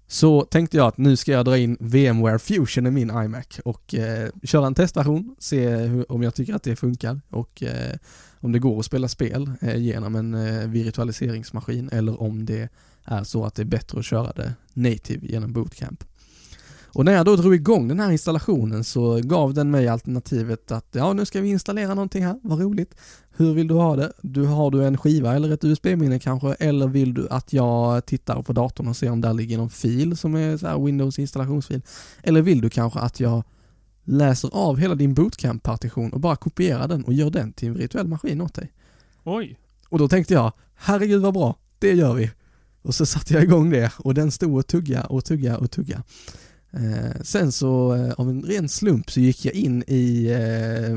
Så tänkte jag att nu ska jag dra in VMware Fusion i min iMac och eh, köra en testversion, se hur, om jag tycker att det funkar och eh, om det går att spela spel eh, genom en eh, virtualiseringsmaskin eller om det är så att det är bättre att köra det native genom Bootcamp. Och när jag då drog igång den här installationen så gav den mig alternativet att ja, nu ska vi installera någonting här, vad roligt. Hur vill du ha det? Du, har du en skiva eller ett USB-minne kanske? Eller vill du att jag tittar på datorn och ser om där ligger någon fil som är så här Windows installationsfil? Eller vill du kanske att jag läser av hela din bootcamp-partition och bara kopierar den och gör den till en virtuell maskin åt dig? Oj. Och då tänkte jag, herregud vad bra, det gör vi. Och så satte jag igång det och den stod och tugga och tugga och tugga. Eh, sen så eh, av en ren slump så gick jag in i eh,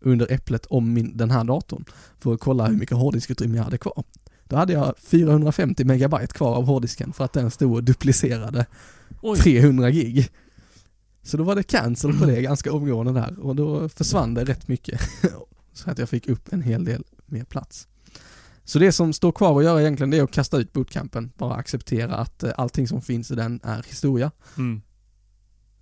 under äpplet om min, den här datorn för att kolla hur mycket hårddiskutrymme jag hade kvar. Då hade jag 450 megabyte kvar av hårddisken för att den stod och duplicerade Oj. 300 gig. Så då var det cancel på det ganska omgående där och då försvann det rätt mycket. Så att jag fick upp en hel del mer plats. Så det som står kvar att göra egentligen det är att kasta ut bootcampen. Bara acceptera att eh, allting som finns i den är historia. Mm.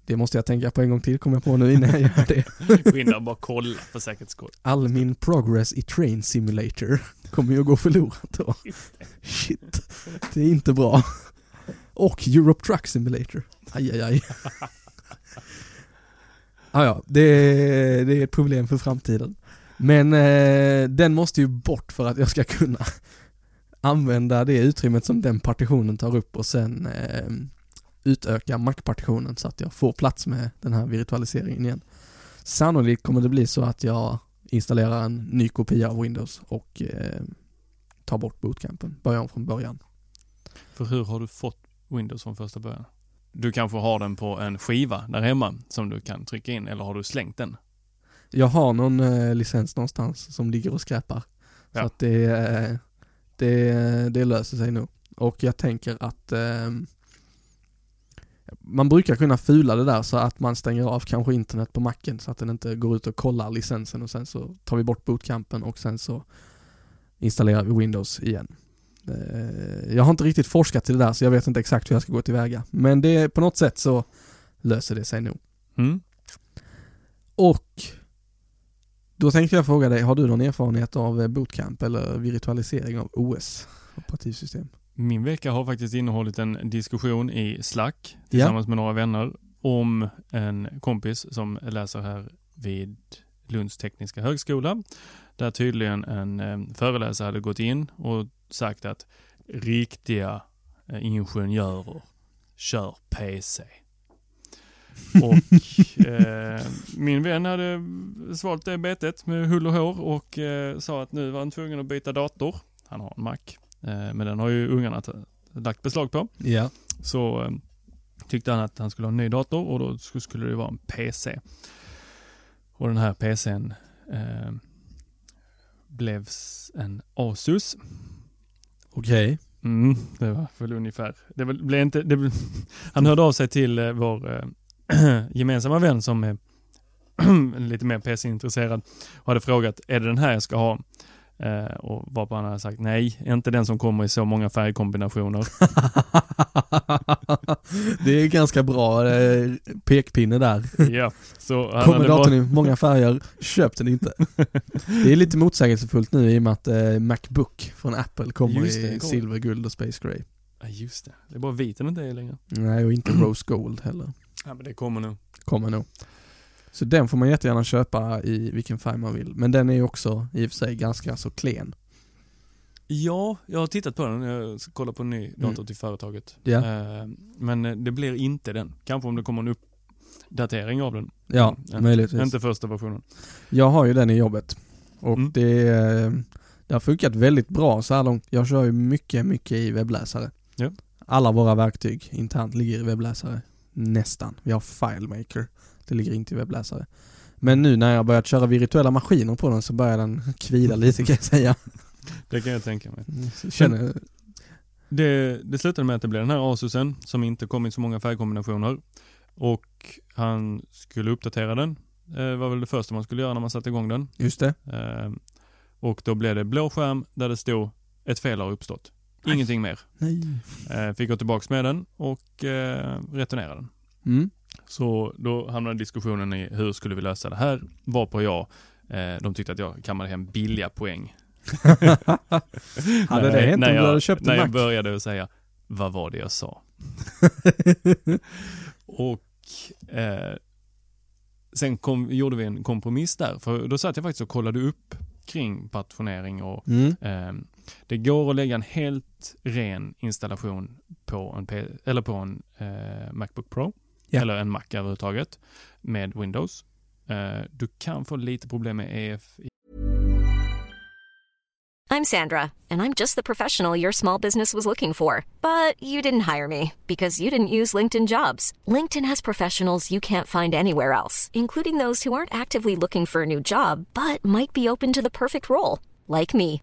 Det måste jag tänka på en gång till, kommer jag på nu innan jag gör det. Gå in där och bara kolla för säkerhets skull. All min progress i Train Simulator kommer ju att gå förlorat då. Shit, det är inte bra. Och Europe Truck Simulator. Aj, aj, aj. Ah, ja, det, det är ett problem för framtiden. Men eh, den måste ju bort för att jag ska kunna använda det utrymmet som den partitionen tar upp och sen eh, utöka Mac-partitionen så att jag får plats med den här virtualiseringen igen. Sannolikt kommer det bli så att jag installerar en ny kopia av Windows och eh, tar bort bootcampen, börjar om från början. För hur har du fått Windows från första början? Du kanske har den på en skiva där hemma som du kan trycka in eller har du slängt den? Jag har någon eh, licens någonstans som ligger och skräpar. Så Ja. att det, eh, det, det löser sig nog. Och jag tänker att eh, man brukar kunna fula det där så att man stänger av kanske internet på macken så att den inte går ut och kollar licensen och sen så tar vi bort bootcampen och sen så installerar vi Windows igen. Eh, Jag har inte riktigt forskat till det där så jag vet inte exakt hur jag ska gå tillväga. Men det på något sätt så löser det sig nog. Mm. Och då tänkte jag fråga dig, har du någon erfarenhet av eh, bootcamp eller virtualisering av OS, operativsystem? Min vecka har faktiskt innehållit en diskussion i Slack tillsammans med några vänner om en kompis som läser här vid Lunds tekniska högskola. Där tydligen en eh, föreläsare hade gått in och sagt att riktiga eh, ingenjörer kör PC. Och eh, min vän hade svalt det betet med hull och hår och eh, sa att nu var han tvungen att byta dator. Han har en Mac. Eh, men den har ju ungarna lagt beslag på. Ja. Så eh, tyckte han att han skulle ha en ny dator och då sk- skulle det vara en PC. Och den här PCn eh, blev en Asus. Okej. Mm, det var väl ungefär. Det blev inte, det han hörde av sig till eh, vår eh, gemensamma vän som är lite mer PC-intresserad hade frågat, är det den här jag ska ha? Eh, och varpå han hade sagt, nej, inte den som kommer i så många färgkombinationer. det är ganska bra eh, pekpinne där. ja, så han Kommer datorn bara, i många färger, köp den inte. Det är lite motsägelsefullt nu i och med att eh, Macbook från Apple kommer det, i silver, guld och space grey. Ja, just det. Det är bara viten inte är längre. Nej, och inte rose gold heller. Ja, men det kommer nu. Kommer nog. Så den får man jättegärna köpa i vilken färg man vill. Men den är också i och för sig ganska så klen. Ja, jag har tittat på den. Jag ska kolla på en ny dator till företaget. Eh, men eh, det blir inte den. Kanske om det kommer en uppdatering av den. Ja, Mm, möjligtvis. Inte första versionen. Jag har ju den i jobbet. Och Mm. det, eh, det har funkat väldigt bra så här långt. Jag kör ju mycket, mycket i webbläsare. Ja. Alla våra verktyg internt ligger i webbläsare. Nästan. Vi har FileMaker. Det ligger inte i webbläsare. Men nu när jag börjat köra virtuella maskiner på den så börjar den kvida lite kan jag säga. Det kan jag tänka mig. Så Känner, Det, det slutade med att det blev den här Asusen som inte kom i så många färgkombinationer. Och han skulle uppdatera den. Det var väl det första man skulle göra när man satte igång den. just det. Eh, och då blev det blå skärm där det stod ett fel har uppstått. Ingenting mer. Nej. Eh, fick gå tillbaks med den och eh, returnera den. Mm. Så då hamnade diskussionen i hur skulle vi lösa det här? Varpå jag, eh, de tyckte att jag kammade hem billiga poäng. Hade det hänt om när du jag, hade köpt När en jag Mac? började att säga, vad var det jag sa? Och eh, sen kom, gjorde vi en kompromiss där, för då satt jag faktiskt och kollade upp kring partitionering och Mm. eh, det går att lägga en helt ren installation på en, P- eller på en eh, Macbook Pro, Ja. eller en Mac överhuvudtaget, med Windows. Eh, du kan få lite problem med EF I'm Sandra, and I'm just the professional your small business was looking for. But you didn't hire me because you didn't use LinkedIn jobs. LinkedIn has professionals you can't find anywhere else, including those who aren't actively looking for a new job but might be open to the perfect role, like me.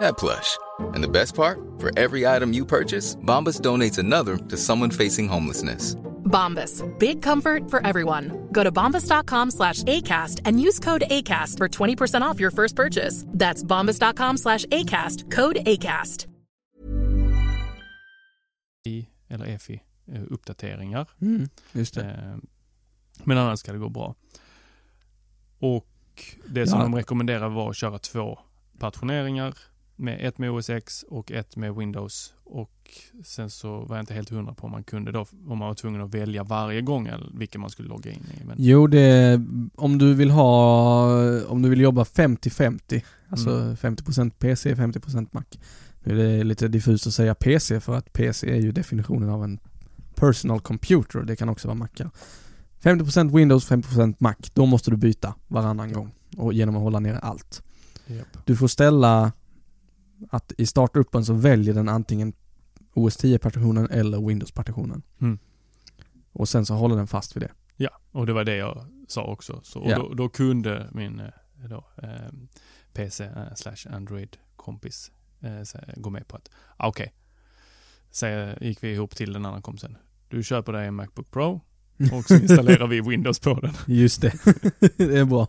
that plush. And the best part? For every item you purchase, Bombas donates another to someone facing homelessness. Bombas. Big comfort for everyone. Go to bombas.com slash ACAST and use code ACAST for 20% off your first purchase. That's bombas.com slash ACAST. Code ACAST. i, eller EFI, eh, uppdateringar. Mm, just det. Eh, Men annars ska det gå bra. Och det som Ja. de rekommenderar var att köra två partitioneringar med ett med OS X och ett med Windows. Och sen så var jag inte helt hundra på om man kunde då, om man var tvungen att välja varje gång eller vilken man skulle logga in i. Men, Jo, det, om du vill ha, om du vill jobba 50-50, alltså Mm. 50% PC, 50% Mac. Nu är det lite diffust att säga PC för att PC är ju definitionen av en personal computer, det kan också vara Macar. 50% Windows, 50% Mac, då måste du byta varannan gång och genom att hålla ner allt. Japp. Du får ställa att i startuppen så väljer den antingen OS 10-partitionen eller Windows-partitionen. Mm. Och sen så håller den fast vid det. Ja, och det var det jag sa också. Så, och Ja. då, då kunde min eh, då, eh, PC eh, slash Android kompis eh, gå med på att, ah, okej, okay. gick vi ihop till den andra kompisen. Du köper dig en Macbook Pro och så installerar vi Windows på den. Just det. det är bra.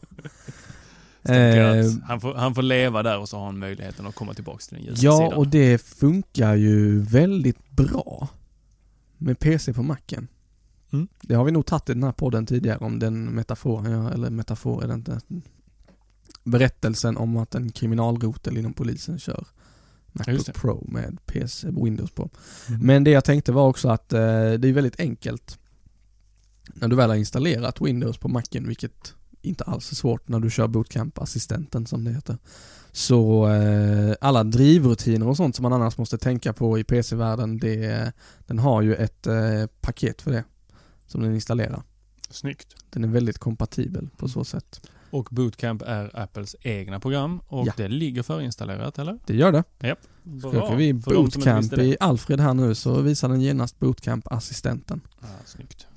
Eh, han, får, han får leva där och så har han möjligheten att komma tillbaka till den ljusa ja, sidan. och det funkar ju väldigt bra med PC på Macen. Mm. Det har vi nog tagit i den här podden tidigare om den metaforen, ja, eller metafor är det inte. Berättelsen om att en kriminalrotel inom polisen kör Macbook. Pro med PC, Windows på. Mm. Men det jag tänkte var också att eh, det är väldigt enkelt när du väl har installerat Windows på Macen, vilket inte alls är svårt när du kör Bootcamp-assistenten som det heter. Så eh, alla drivrutiner och sånt som man annars måste tänka på i PC-världen, det, den har ju ett eh, paket för det som den installerar. Snyggt. Den är väldigt kompatibel på så sätt. Och Bootcamp är Apples egna program och Ja. det ligger förinstallerat eller? Det gör det. Japp. Söker vi Bootcamp i Alfred här nu så visar den genast Bootcamp-assistenten. Ja, snyggt.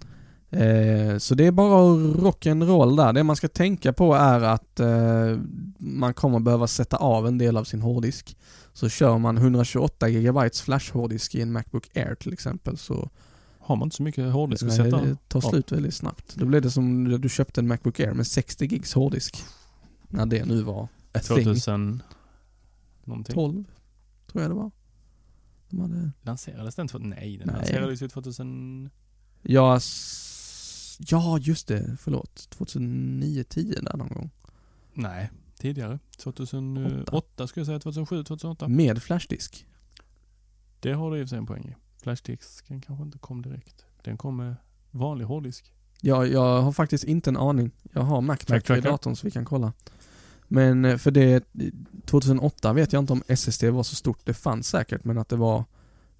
Eh, så det är bara rock'n'roll där. Det man ska tänka på är att eh, man kommer behöva sätta av en del av sin hårddisk. Så kör man 128 GB flash hårddisk i en Macbook Air till exempel så Har man inte så mycket hårddisk att nej, sätta? det tar slut väldigt snabbt. Då blir det som när du köpte en Macbook Air med 60 gigs hårddisk. När det nu var a thing. 2000 någonting. 12 tror jag det var. De hade... Lanserades den? Nej, den Nej. lanserades ju 2000... Ja, ja just det, förlåt. 2009-10 där någon gång. Nej, tidigare. 2008 skulle jag säga. 2007, 2008. Med flashdisk. Det har du i och för sig en poäng i. Flashdisken kanske inte kom direkt. Den kom med vanlig hårddisk. Ja, jag har faktiskt inte en aning. Jag har MacTracker i datorn så vi kan kolla. Men eh, för det, 2008 vet jag inte om SSD var så stort. Det fanns säkert men att det var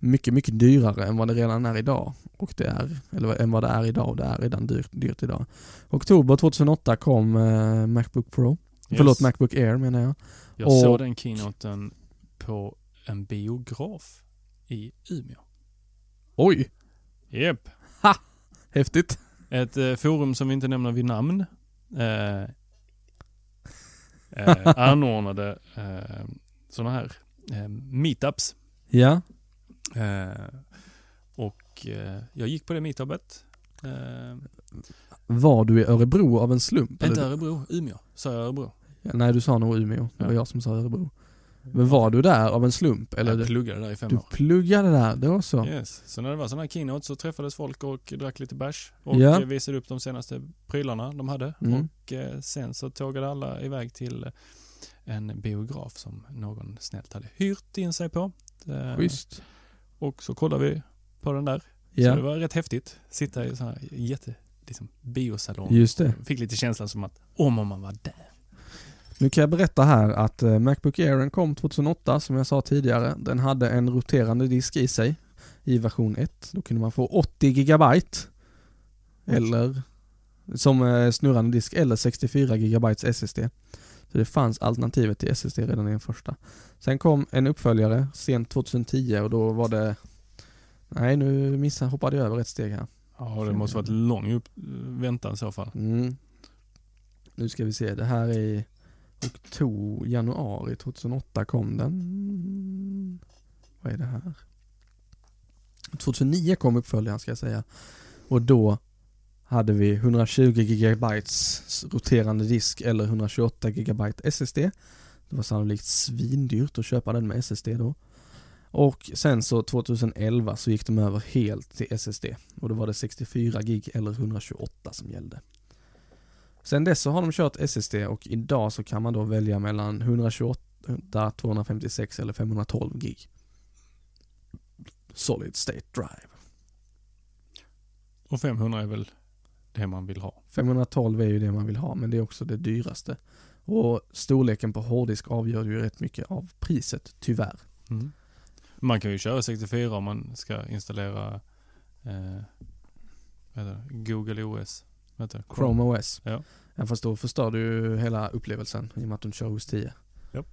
mycket, mycket dyrare än vad det redan är idag. Och det är, eller än vad det är idag och det är redan dyrt, dyrt idag. Oktober 2008 kom eh, Macbook Pro. Förlåt, Macbook Air menar jag. Jag och- såg den keynoten på en biograf i Umeå. Oj! Jep. Häftigt. Ett eh, forum som vi inte nämner vid namn. Eh, eh, anordnade eh, sådana här eh, meetups. Ja. Eh, och eh, jag gick på det meetupet. Eh, Var du i Örebro av en slump? inte eller? Örebro, Umeå. Sa jag Örebro? Ja, nej, du sa nog Umeå. Det var Ja. jag som sa Örebro. Men var du där av en slump? Eller jag du, pluggade där i fem du år. pluggade där, det var så? Yes. Så när det var sådana här keynote så träffades folk och drack lite bärs och Ja. visade upp de senaste prylarna de hade. Mm. Och sen så tågade alla iväg till en biograf som någon snällt hade hyrt in sig på. Schysst. Och så kollade vi på den där. Så det Ja, var rätt häftigt. Sitta i sån här jätte, liksom biosalong. just det. Fick lite känslan som att om man var där. Nu kan jag berätta här att eh, Macbook Airen kom 2008 som jag sa tidigare. Den hade en roterande disk i sig i version 1. Då kunde man få 80 gigabyte eller som eh, snurrande disk eller 64 GB SSD. Så det fanns alternativet till SSD redan i den första. Sen kom en uppföljare sent 2010 och då var det Nej nu missade, hoppade jag över ett steg här. Ja, det måste varit lång upp, väntan i så fall. Mm. Nu ska vi se, det här är i oktober, januari 2008 kom den. Vad är det här? 2009 kom uppföljaren ska jag säga. Och då hade vi 120 GB roterande disk eller 128 GB SSD. Det var sannolikt svindyrt att köpa den med SSD då. Och sen så 2011 så gick de över helt till SSD och då var det 64 gig eller 128 som gällde. Sen dess så har de kört SSD och idag så kan man då välja mellan 128, 256 eller 512 gig. Solid State Drive. Och 500 är väl det man vill ha. 512 är ju det man vill ha men det är också det dyraste. Och storleken på hårddisk avgör ju rätt mycket av priset, tyvärr. Mm. Man kan ju köra 64 om man ska installera eh? Google OS. Heter det? Chrome OS. Ja. Ja fast då förstör du ju hela upplevelsen i och med att du kör hos 10. Ja.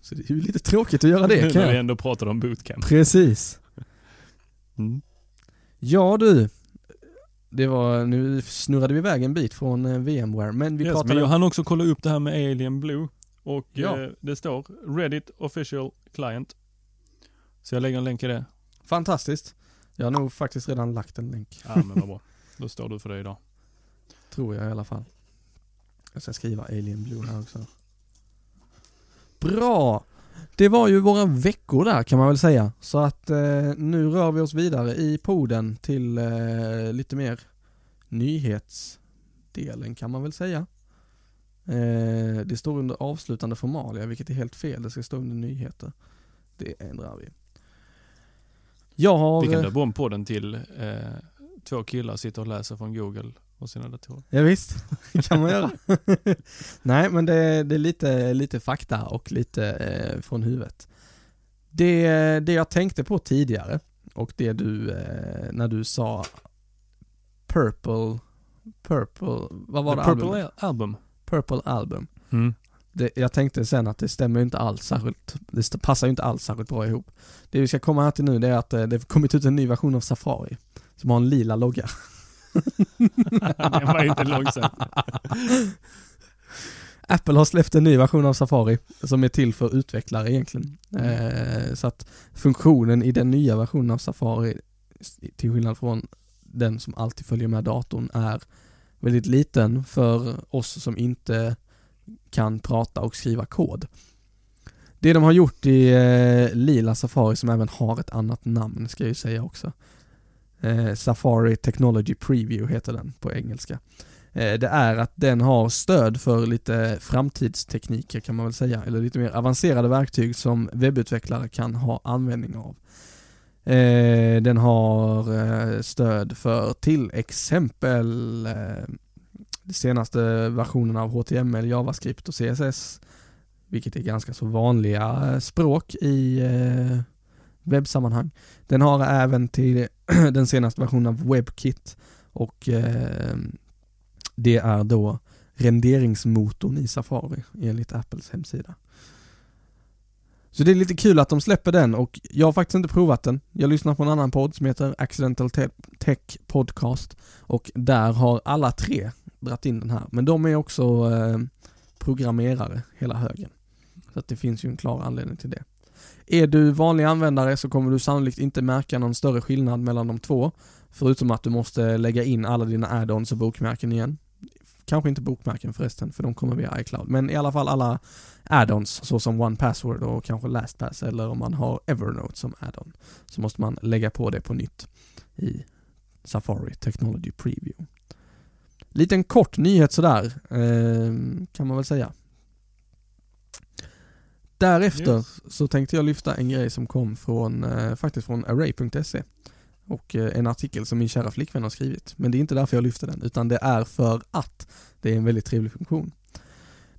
Så det är ju lite tråkigt att göra det kan När vi ändå pratade om bootcamp. Precis. Mm. Ja du. Det var, nu snurrade vi iväg en bit från eh, VMware men vi Yes, pratade... men jag hann också kolla upp det här med Alien Blue. Och Ja. eh, det står Reddit official client. Så jag lägger en länk i det. Fantastiskt. Jag har nog faktiskt redan lagt en länk. Ja men vad bra. Då står du för det idag. Tror jag i alla fall. Jag ska skriva Alien Blue här också. Bra! Det var ju våra veckor där kan man väl säga. Så att eh, nu rör vi oss vidare i poden till eh, lite mer nyhetsdelen kan man väl säga. Eh, det står under avslutande formalia vilket är helt fel. Det ska stå under nyheter. Det ändrar vi. Jag har... Vi kan eh, döpa om podden till eh, två killar sitter och läser från Google och sina datorer. Ja, visst, det kan man göra. Nej men det, det är lite, lite fakta och lite eh, från huvudet. Det, det jag tänkte på tidigare och det du, eh, när du sa Purple, Purple, vad var det Purple albumet? Album. Purple Album. Mm. Det, jag tänkte sen att det stämmer inte alls särskilt, det passar ju inte alls särskilt bra ihop. Det vi ska komma här till nu det är att eh, det har kommit ut en ny version av Safari som har en lila logga. Den var inte långsam. Apple har släppt en ny version av Safari som är till för utvecklare egentligen. Eh, så att funktionen i den nya versionen av Safari, till skillnad från den som alltid följer med datorn, är väldigt liten för oss som inte kan prata och skriva kod. Det de har gjort i eh, lila Safari som även har ett annat namn ska jag ju säga också. Eh, Safari Technology Preview heter den på engelska. Eh, det är att den har stöd för lite framtidstekniker kan man väl säga, eller lite mer avancerade verktyg som webbutvecklare kan ha användning av. Eh, Den har eh, stöd för till exempel eh, de senaste versionerna av HTML, JavaScript och CSS, vilket är ganska så vanliga eh, språk i eh, webbsammanhang. Den har även till den senaste versionen av WebKit och eh, det är då renderingsmotorn i Safari enligt Apples hemsida. Så det är lite kul att de släpper den och jag har faktiskt inte provat den. Jag lyssnar på en annan podd som heter Accidental Te- Tech Podcast och där har alla tre dratt in den här. Men de är också eh, programmerare hela högen. Så att det finns ju en klar anledning till det. Är du vanlig användare så kommer du sannolikt inte märka någon större skillnad mellan de två. Förutom att du måste lägga in alla dina add-ons och bokmärken igen. Kanske inte bokmärken förresten, för de kommer via iCloud. Men i alla fall alla add-ons, såsom One Password och kanske LastPass, eller om man har Evernote som add-on. Så måste man lägga på det på nytt i Safari Technology Preview. Liten kort nyhet sådär, eh, kan man väl säga. Därefter Yes. så tänkte jag lyfta en grej som kom från, eh, faktiskt från array.se och eh, en artikel som min kära flickvän har skrivit. Men det är inte därför jag lyfter den, utan det är för att det är en väldigt trevlig funktion.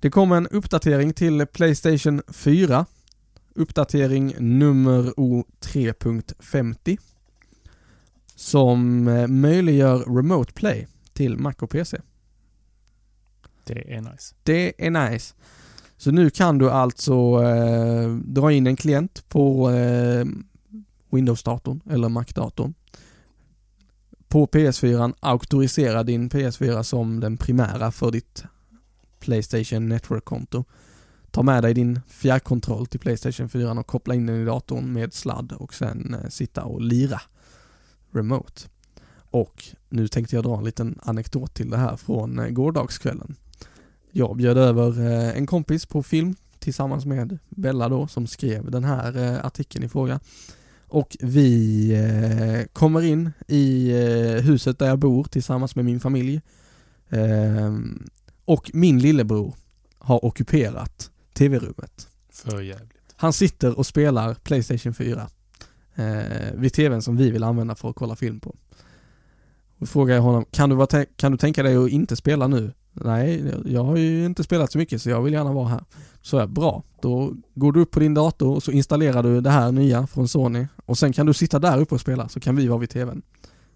Det kom en uppdatering till Playstation 4, uppdatering nummer O3.50. som eh, möjliggör remote play till Mac och PC. Det är nice. Det är nice. Så nu kan du alltså eh, dra in en klient på eh, Windows-datorn eller Mac-datorn. På PS4 auktorisera din PS4 som den primära för ditt Playstation Network-konto. Ta med dig din fjärrkontroll till Playstation 4 och koppla in den i datorn med sladd och sen eh, sitta och lira remote. Och nu tänkte jag dra en liten anekdot till det här från eh, gårdagskvällen. Jag bjöd över eh, en kompis på film tillsammans med Bella då som skrev den här eh, artikeln i fråga. Och vi eh, kommer in i huset där jag bor tillsammans med min familj. Ehm, och min lillebror har ockuperat tv-rummet. För jävligt. Han sitter och spelar Playstation 4 eh, vid tvn som vi vill använda för att kolla film på. Då frågar jag honom, kan du, kan du tänka dig att inte spela nu? Nej, jag har ju inte spelat så mycket så jag vill gärna vara här. Så jag, bra. Då går du upp på din dator och så installerar du det här nya från Sony och sen kan du sitta där uppe och spela så kan vi vara vid tvn.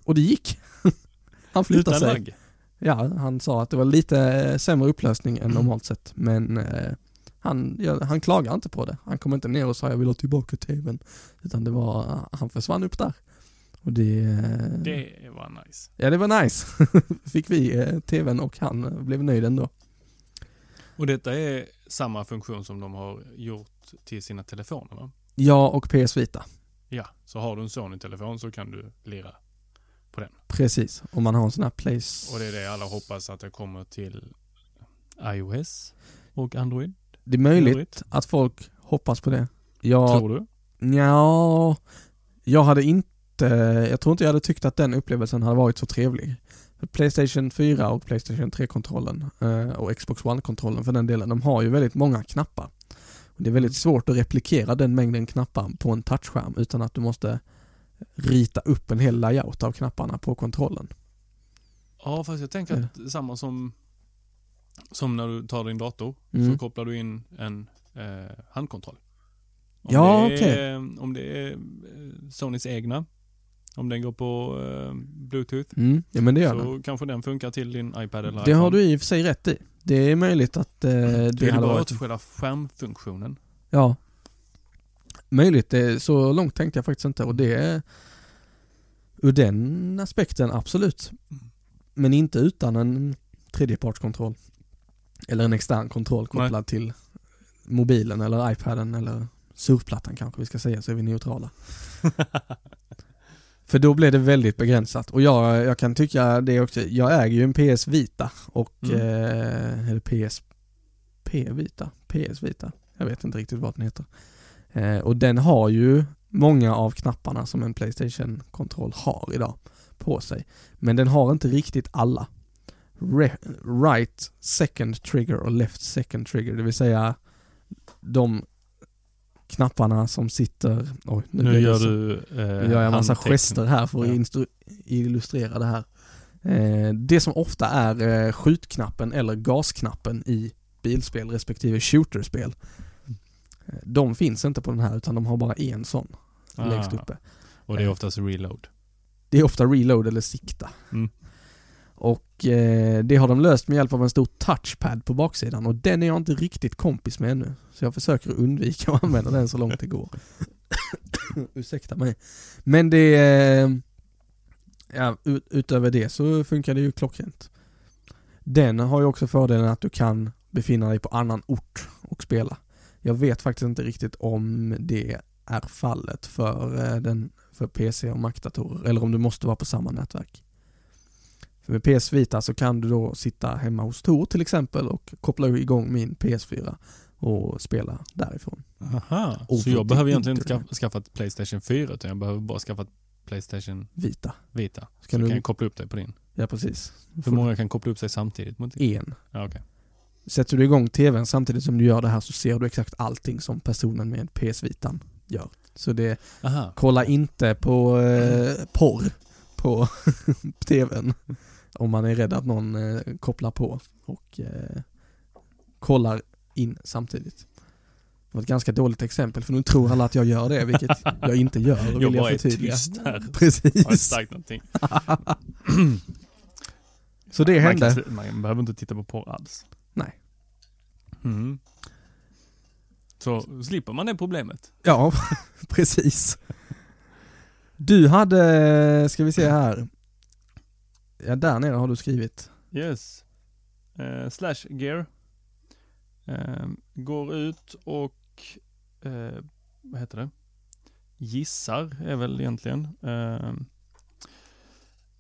Och det gick. Han flyttade Utan sig. lagg. Ja, han sa att det var lite eh, sämre upplösning än normalt sett men eh, han, ja, han klagar inte på det. Han kom inte ner och sa jag vill ha tillbaka tvn. Utan det var, han försvann upp där. Och det... Det var nice. Ja det var nice. Fick vi eh, tvn och han blev nöjd ändå. Och detta är samma funktion som de har gjort till sina telefoner va? Ja och PS Vita. Ja, så har du en Sony-telefon så kan du lira på den. Precis. Om man har en sån här place... Och det är det alla hoppas att det kommer till iOS och Android. Det är möjligt Android. att folk hoppas på det. Jag... Tror du? Ja, jag hade inte, jag tror inte jag hade tyckt att den upplevelsen hade varit så trevlig. Playstation 4 och Playstation 3-kontrollen eh, och Xbox One-kontrollen för den delen, de har ju väldigt många knappar. Det är väldigt svårt att replikera den mängden knappar på en touchskärm utan att du måste rita upp en hel layout av knapparna på kontrollen. Ja, fast jag tänker att det är samma som, som när du tar din dator. Mm. Så kopplar du in en eh, handkontroll. Om Ja, det är, Om det är eh, Sonys egna, om den går på eh, Bluetooth, Mm, ja men det gör den. så kanske den funkar till din iPad eller Det har du i och för sig rätt i. Det är möjligt att eh, är det det hade varit... åt själva skärmfunktionen. Ja. Möjligt, det, så långt tänkte jag faktiskt inte och det är ur den aspekten absolut. Men inte utan en tredjepartskontroll. Eller en extern kontroll kopplad till mobilen eller iPaden eller surfplattan kanske vi ska säga så är vi neutrala. För då blir det väldigt begränsat och jag, jag kan tycka det också, jag äger ju en PS Vita och, Mm. eh, eller PSP Vita, PS Vita, jag vet inte riktigt vad den heter. Eh, och den har ju många av knapparna som en Playstation-kontroll har idag på sig. Men den har inte riktigt alla. Re- right second trigger och left second trigger, det vill säga de knapparna som sitter, oj nu, Nu gör så- du eh, nu gör jag en massa gester här för att Ja. illustrera det här. Eh, det som ofta är eh, skjutknappen eller gasknappen i bilspel respektive shooterspel. Eh, de finns inte på den här utan de har bara en sån Ah. längst uppe. Och det är oftast reload. Det är ofta reload eller sikta. Mm. Och eh, det har de löst med hjälp av en stor touchpad på baksidan och den är jag inte riktigt kompis med ännu. Så jag försöker undvika att använda den så långt det går. Ursäkta mig. Men det, eh, ja, ut, utöver det så funkar det ju klockrent. Den har ju också fördelen att du kan befinna dig på annan ort och spela. Jag vet faktiskt inte riktigt om det är fallet för, eh, den, för PC och Mac-datorer eller om du måste vara på samma nätverk. För med PS Vita så kan du då sitta hemma hos Tor till exempel och koppla igång min PS4 och spela därifrån. Aha. Over Så jag behöver egentligen inte skaffa, skaffa ett Playstation 4 utan jag behöver bara skaffa ett Playstation Vita. Vita. Så kan du- jag koppla upp det på din. Ja precis. Hur många kan koppla upp sig samtidigt mot din? En. Ja, okej. Sätter du igång TVn samtidigt som du gör det här så ser du exakt allting som personen med PS Vitan gör. Så det, Aha. kolla inte på eh, porr på TVn om man är rädd att någon eh, kopplar på och eh, kollar in samtidigt. var ett ganska dåligt exempel för nu tror alla att jag gör det, vilket jag inte gör. Jag Vill jag bara är tyst här. Har inte Precis. sagt någonting. Så det Man, hände. kan, man behöver inte titta på porr alls. Nej. Mm. Så slipper man det problemet. Ja, precis. Du hade, ska vi se här. Ja, där nere har du skrivit. Yes. Eh, slash gear. Eh, går ut och, eh, vad heter det? Gissar är väl egentligen eh,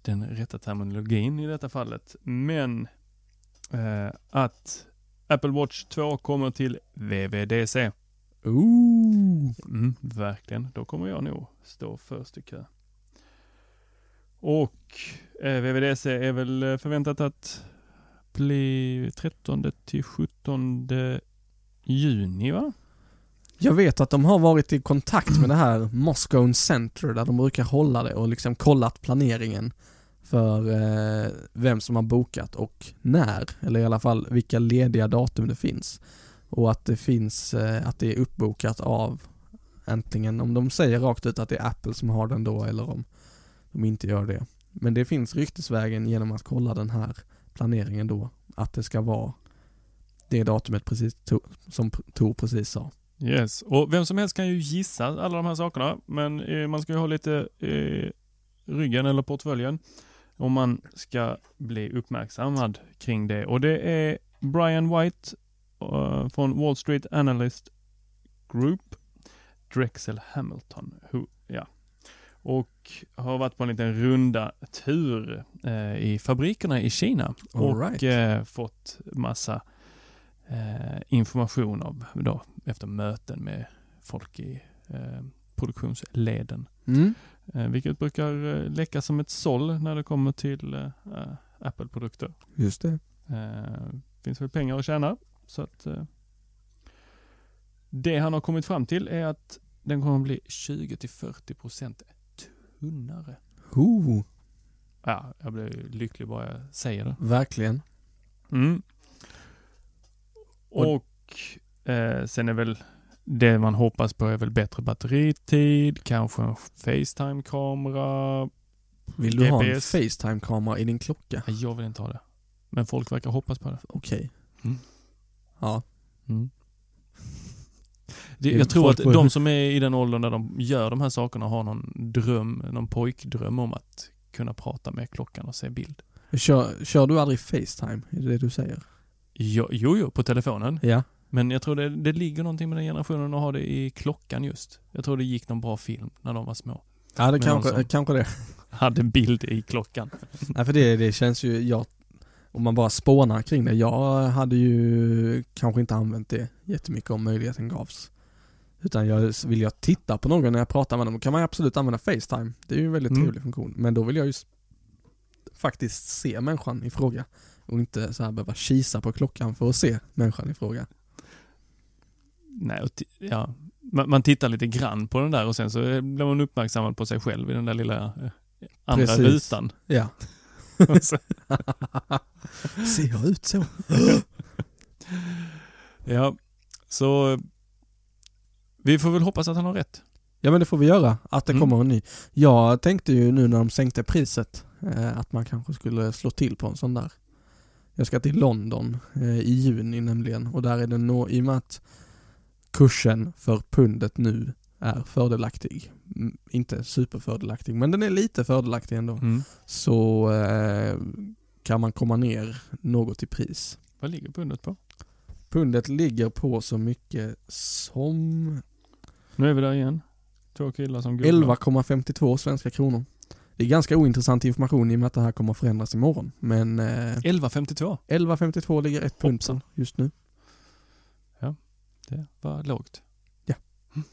den rätta terminologin i detta fallet. Men eh, att Apple Watch 2 kommer till VVDC. Ooh. Mm, verkligen. Då kommer jag nog stå först i kö. Och eh, VVDC är väl eh, förväntat att bli 13 till 17 juni va? Jag vet att de har varit i kontakt med det här Moscow Center där de brukar hålla det och liksom kollat planeringen för eh, vem som har bokat och när, eller i alla fall vilka lediga datum det finns. Och att det finns, eh, att det är uppbokat av antingen om de säger rakt ut att det är Apple som har den då eller om de inte gör det. Men det finns ryktesvägen genom att kolla den här planeringen då, att det ska vara det datumet precis to, som Tor precis sa. Yes, och vem som helst kan ju gissa alla de här sakerna, men eh, man ska ju ha lite eh, ryggen eller portföljen om man ska bli uppmärksammad kring det. Och det är Brian White uh, från Wall Street Analyst Group, Drexel Hamilton, who. Och har varit på en liten runda tur eh, i fabrikerna i Kina All och right. eh, fått massa eh, information av då, efter möten med folk i eh, produktionsleden. Mm. Eh, vilket brukar eh, läcka som ett såll när det kommer till eh, Apple-produkter. Just det. Finns väl pengar att tjäna. Så att det han har kommit fram till är att den kommer att bli 20-40% tunnare. Ooh, Ja, jag blir lycklig bara jag säger det. verkligen. Mm. Och- Och eh, sen är väl det man hoppas på är väl bättre batteritid, kanske en Facetime-kamera. Vill du ha en GPS. Facetime-kamera i din klocka? Nej, Jag vill inte ha det. Men folk verkar hoppas på det. Okej. Mm. Ja. Det, Det jag tror att de som är i den åldern där de gör de här sakerna har någon dröm, någon pojkdröm om att kunna prata med klockan och se bild. Kör, kör du aldrig Facetime? Är det det du säger? Jo, jo, jo på telefonen. Ja. Men jag tror det, det ligger någonting med den generationen att ha det i klockan just. Jag tror det gick någon bra film när de var små. Ja, det kanske, kanske det. Hade bild i klockan. Nej, för det, det känns ju, jag, om man bara spånar kring det, jag hade ju kanske inte använt det jättemycket om möjligheten gavs. Utan jag, vill jag titta på någon när jag pratar med dem, kan man absolut använda Facetime. Det är ju en väldigt Mm. trevlig funktion. Men då vill jag ju faktiskt se människan i fråga. Och inte så här behöva kisa på klockan för att se människan i fråga. Nej, ja. Man, man tittar lite grann på den där och sen så eh, blir man uppmärksammad på sig själv i den där lilla eh, andra Precis. rutan. Ja. Ser jag ut så? ja, så vi får väl hoppas att han har rätt. Ja men det får vi göra, att det Mm. kommer en ny. Jag tänkte ju nu när de sänkte priset eh, att man kanske skulle slå till på en sån där. Jag ska till London eh, i juni nämligen och där är det nå, i och med att kursen för pundet nu är fördelaktig. Inte superfördelaktig men den är lite fördelaktig ändå. Mm. Så eh, kan man komma ner något i pris. Vad ligger pundet på? Pundet ligger på så mycket som Nu är vi där igen. Två killar som googlar. 11,52 svenska kronor. Det är ganska ointressant information i och med att det här kommer att förändras imorgon. Men eh, 11,52. 11,52 ligger ett pund på just nu. Det var lågt.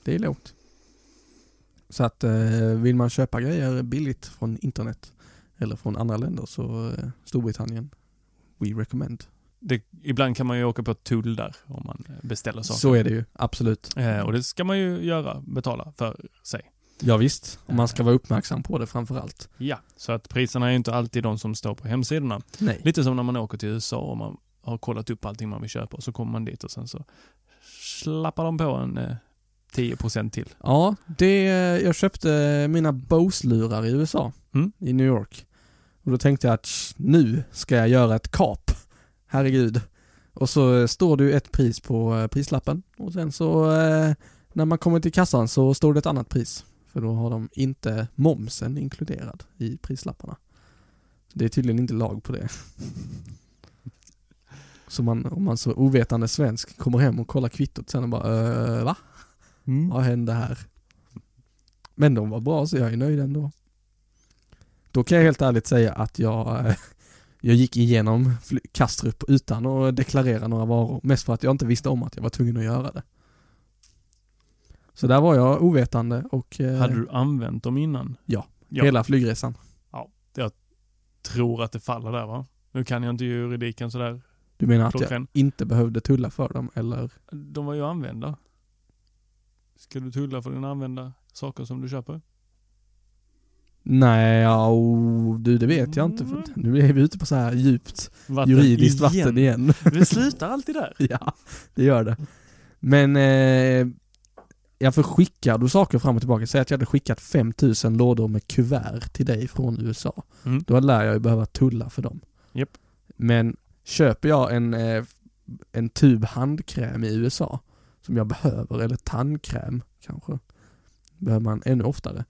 Det är lågt. Så att eh, vill man köpa grejer billigt från internet eller från andra länder så eh, Storbritannien, we recommend. Det, ibland kan man ju åka på tull där om man eh, beställer saker. Så är det ju, absolut. Eh, och det ska man ju göra, betala för sig. Ja, visst, och man ska vara uppmärksam på det framför allt. Ja, så att priserna är ju inte alltid de som står på hemsidorna. Nej. Lite som när man åker till USA och man har kollat upp allting man vill köpa och så kommer man dit och sen så slappar de på en eh, 10% till. Ja, det, jag köpte mina Bose-lurar i USA, Mm. i New York. Och då tänkte jag att "Sh, nu ska jag göra ett kap. Herregud. Och så står det ju ett pris på eh, prislappen och sen så eh, när man kommer till kassan så står det ett annat pris. För då har de inte momsen inkluderad i prislapparna. Det är tydligen inte lag på det. Så man, om man så ovetande svensk kommer hem och kollar kvittot sen och bara äh, va? Vad hände här? Men de var bra så jag är nöjd ändå. Då kan jag helt ärligt säga att jag, eh, jag gick igenom Kastrup utan att deklarera några varor. Mest för att jag inte visste om att jag var tvungen att göra det. Så där var jag ovetande och eh, Hade du använt dem innan? Ja. ja. hela flygresan. Tror att det faller där va? Nu kan jag inte juridiken sådär. Du menar att jag inte behövde tulla för dem eller? De var ju använda. Ska du tulla för dina använda saker som du köper? Nej, ja, oh, du det vet jag inte. För nu är vi ute på så här djupt Vatten juridiskt vatten igen. Det slutar alltid där. Ja, det gör det. Men eh, jag får skicka då saker fram och tillbaka. Säg att jag hade skickat 5000 lådor med kuvert till dig från USA. Mm. Då lär jag ju behöva tulla för dem. Japp. Men köper jag en, eh, en tub handkräm i USA som jag behöver, eller tandkräm kanske, behöver man ännu oftare.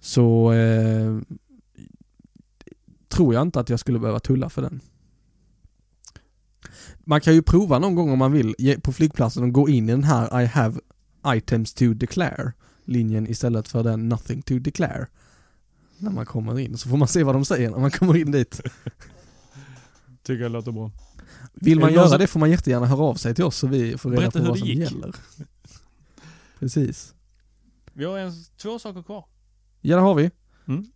Så eh, tror jag inte att jag skulle behöva tulla för den. Man kan ju prova någon gång om man vill på flygplatsen och gå in i den här I have items to declare linjen istället för den nothing to declare. När man kommer in, så får man se vad de säger när man kommer in dit. Tycker jag låter bra. Vill man det göra som- det får man jättegärna höra av sig till oss så vi får reda Berätta på vad det som gick. gäller. Precis. Vi har en, två saker kvar. Ja det har vi. Mm.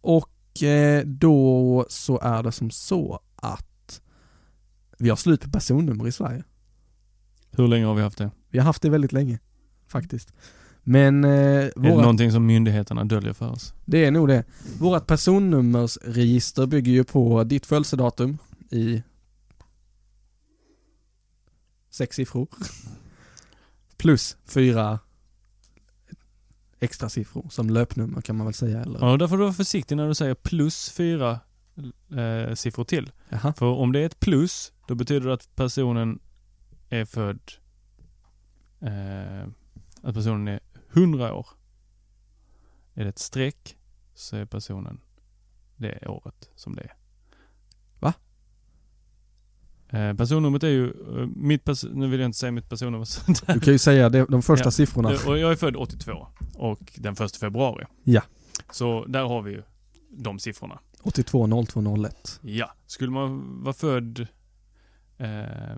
Och eh, då så är det som så att vi har slut på personnummer i Sverige. Hur länge har vi haft det? Vi har haft det väldigt länge, faktiskt. Men eh, Är det våra, någonting som myndigheterna döljer för oss? det är nog det. Vårat personnummersregister bygger ju på ditt födelsedatum i sex siffror. Plus fyra extra siffror som löpnummer kan man väl säga eller? Ja, därför får du vara försiktig när du säger plus fyra eh, siffror till. Jaha. För om det är ett plus, då betyder det att personen är född, eh, att personen är 100 år. Är det ett streck, så är personen det året som det är. Eh, personnumret är ju, eh, mitt pers- nu vill jag inte säga mitt personnummer sådär. Du kan ju säga det, de första Ja. siffrorna. Och jag är född 82 och den första februari. Ja. Så där har vi ju de siffrorna. 82 02 01. Ja. Skulle man vara född, eh,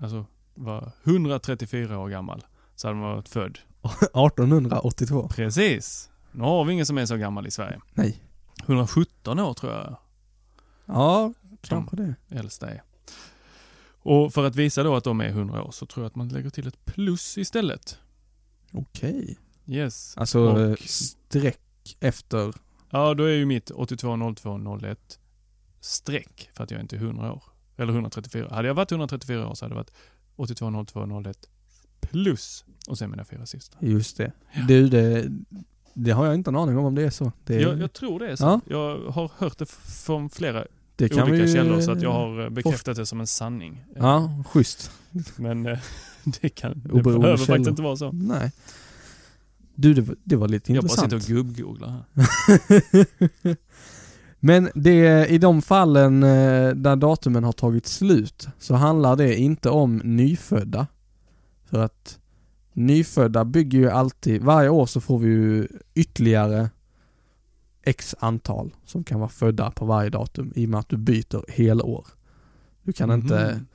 alltså var 134 år gammal, så hade man varit född. 1882. Precis. Nu har vi ingen som är så gammal i Sverige. Nej. 117 år tror jag Ja, kanske det. äldsta är. Och för att visa då att de är 100 år så tror jag att man lägger till ett plus istället. Okej. Yes. Alltså Och- eh, streck efter. Ja, då är ju mitt 82 02 01 streck för att jag inte är 100 år. Eller 134. Hade jag varit 134 år så hade det varit 82 02 01 plus och sen mina fyra sista. Just det. Du, det, det har jag inte en aning om om det är så. Det, Jag, jag tror det är så. Ja. Jag har hört det från flera det kan olika vi källor så att jag har eh, bekräftat det som en sanning. Ja, schysst. Men eh, det, kan, det Oberoende behöver källor. faktiskt inte vara så. Nej. Du, det, var- det var lite Jag bara intressant. sitter och gubbgooglar här. Men det, i de fallen eh, där datumen har tagit slut så handlar det inte om nyfödda. För att nyfödda bygger ju alltid, varje år så får vi ju ytterligare x antal som kan vara födda på varje datum i och med att du byter helår. Du kan inte, Mhm.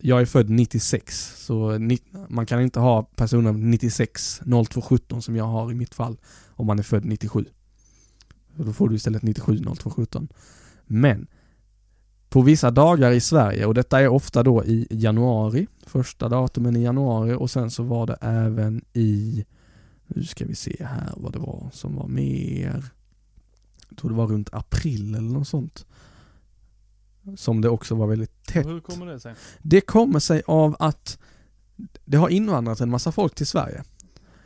jag är född 96 så ni, man kan inte ha personnummer 96 0217 som jag har i mitt fall om man är född 97. Och Då får du istället 97 0217. Men på vissa dagar i Sverige och detta är ofta då i januari, första datumen i januari och sen så var det även i, nu ska vi se här vad det var som var mer, jag tror det var runt april eller något sånt. Som det också var väldigt tätt. Hur kommer det sig? Det kommer sig av att det har invandrat en massa folk till Sverige.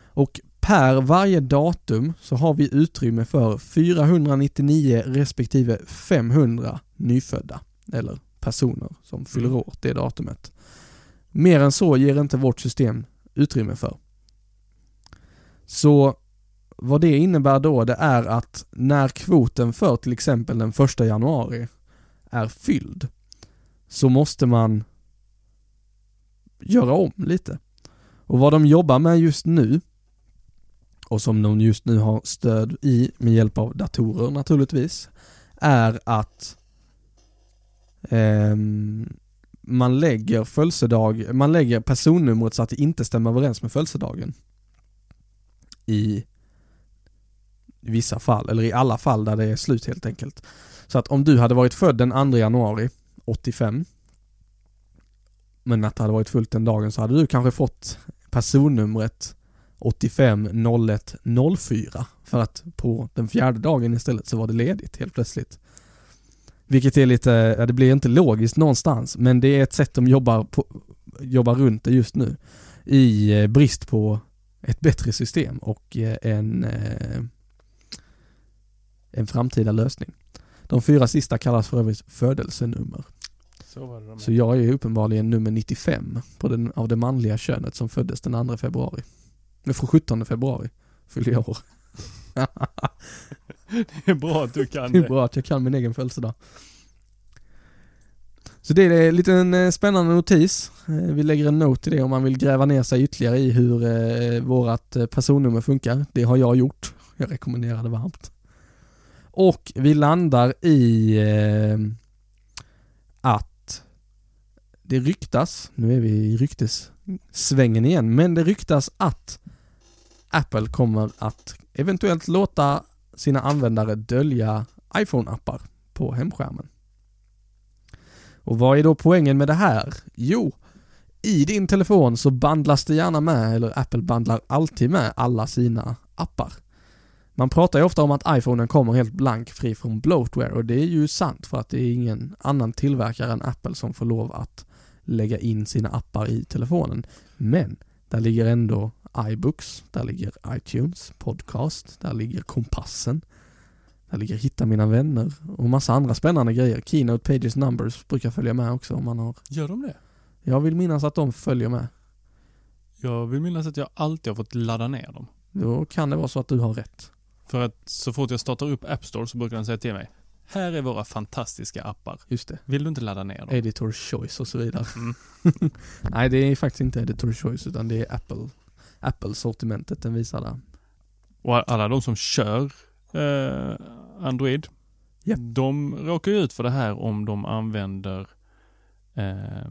Och per varje datum så har vi utrymme för 499 respektive 500 nyfödda, eller personer som fyller Mm. år det datumet. Mer än så ger inte vårt system utrymme för. Så vad det innebär då det är att när kvoten för till exempel den första januari är fylld så måste man göra om lite. Och vad de jobbar med just nu och som de just nu har stöd i med hjälp av datorer naturligtvis är att eh, man lägger födelsedag, man lägger personnumret så att det inte stämmer överens med födelsedagen. I i vissa fall, eller i alla fall där det är slut helt enkelt. Så att om du hade varit född den 2 januari 85 men att det hade varit fullt den dagen så hade du kanske fått personnumret 85 01 04 för att på den fjärde dagen istället så var det ledigt helt plötsligt. Vilket är lite, ja det blir inte logiskt någonstans men det är ett sätt de jobbar, på, jobbar runt det just nu i eh, brist på ett bättre system och eh, en, eh, en framtida lösning. De fyra sista kallas för övrigt födelsenummer. Så Så jag är uppenbarligen nummer 95 på den, av det manliga könet som föddes den 2 februari. Nej, från 17 februari fyllde jag år. Det är bra att du kan Det är det. bra att jag kan min egen födelsedag. Så det är en liten eh, spännande notis. Eh, Vi lägger en note i det om man vill gräva ner sig ytterligare i hur eh, vårat personnummer funkar. Det har jag gjort. Jag rekommenderar det varmt. Och vi landar i eh, att det ryktas, nu är vi i ryktessvängen igen, men det ryktas att Apple kommer att eventuellt låta sina användare dölja iPhone-appar på hemskärmen. Och vad är då poängen med det här? Jo, i din telefon så bandlas det gärna med, eller Apple bandlar alltid med alla sina appar. Man pratar ju ofta om att iPhonen kommer helt blank fri från bloatware och det är ju sant för att det är ingen annan tillverkare än Apple som får lov att lägga in sina appar i telefonen. Men där ligger ändå iBooks, där ligger iTunes, Podcast, där ligger kompassen, där ligger Hitta mina vänner och massa andra spännande grejer. Keynote, Pages, Numbers brukar följa med också om man har... Gör de det? Jag vill minnas att de följer med. Jag vill minnas att jag alltid har fått ladda ner dem. Då kan det vara så att du har rätt. För att så fort jag startar upp App Store så brukar den säga till mig Här är våra fantastiska appar. Just det. Vill du inte ladda ner dem? Editor choice och så vidare. Mm. Nej, det är faktiskt inte editor choice utan det är Apple. Apple-sortimentet den visar där. Och alla de som kör eh, Android, Japp. de råkar ju ut för det här om de använder eh,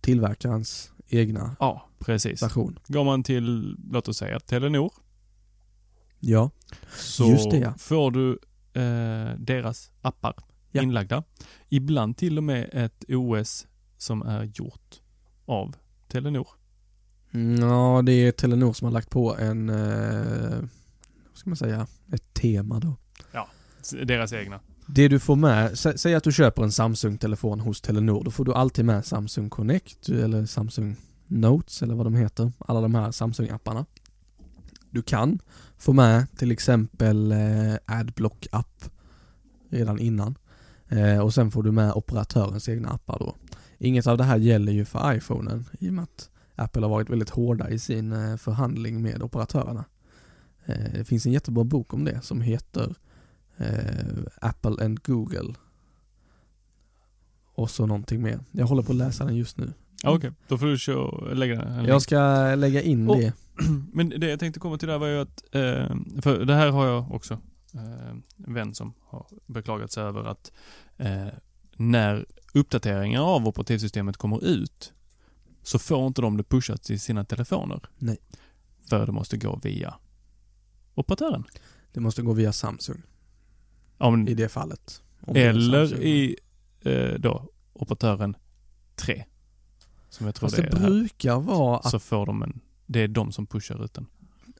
Tillverkarens egna Ja, precis. version. Går man till, låt oss säga Telenor, Ja. så Just det, ja. får du eh, deras appar Ja. inlagda. Ibland till och med ett OS som är gjort av Telenor. Mm, Ja, det är Telenor som har lagt på en, eh, vad ska man säga, ett tema då. S- Deras egna. Det du får med, sä, säg att du köper en Samsung-telefon hos Telenor, då får du alltid med Samsung Connect eller Samsung Notes eller vad de heter, alla de här Samsung-apparna. Du kan få med till exempel eh, Adblock-app redan innan. Eh, och sen får du med operatörens egna appar då. Inget av det här gäller ju för iPhonen i och med att Apple har varit väldigt hårda i sin eh, förhandling med operatörerna. Det finns en jättebra bok om det som heter Apple and Google. Och så någonting mer. Jag håller på att läsa den just nu. Okej, då får du köra, lägga en länk. Jag ska lägga in Och- det. Men det jag tänkte komma till där var ju att, eh, för det här har jag också eh, en vän som har beklagat sig över att eh, när uppdateringar av operativsystemet kommer ut så får inte de det pushat till sina telefoner. Nej. För det måste gå via operatören. Det måste gå via Samsung Ja, men, i det fallet. Eller Samsung. i eh, då operatören 3. Som jag tror Fast det det brukar vara att, Så får de en, det är de som pushar ut den.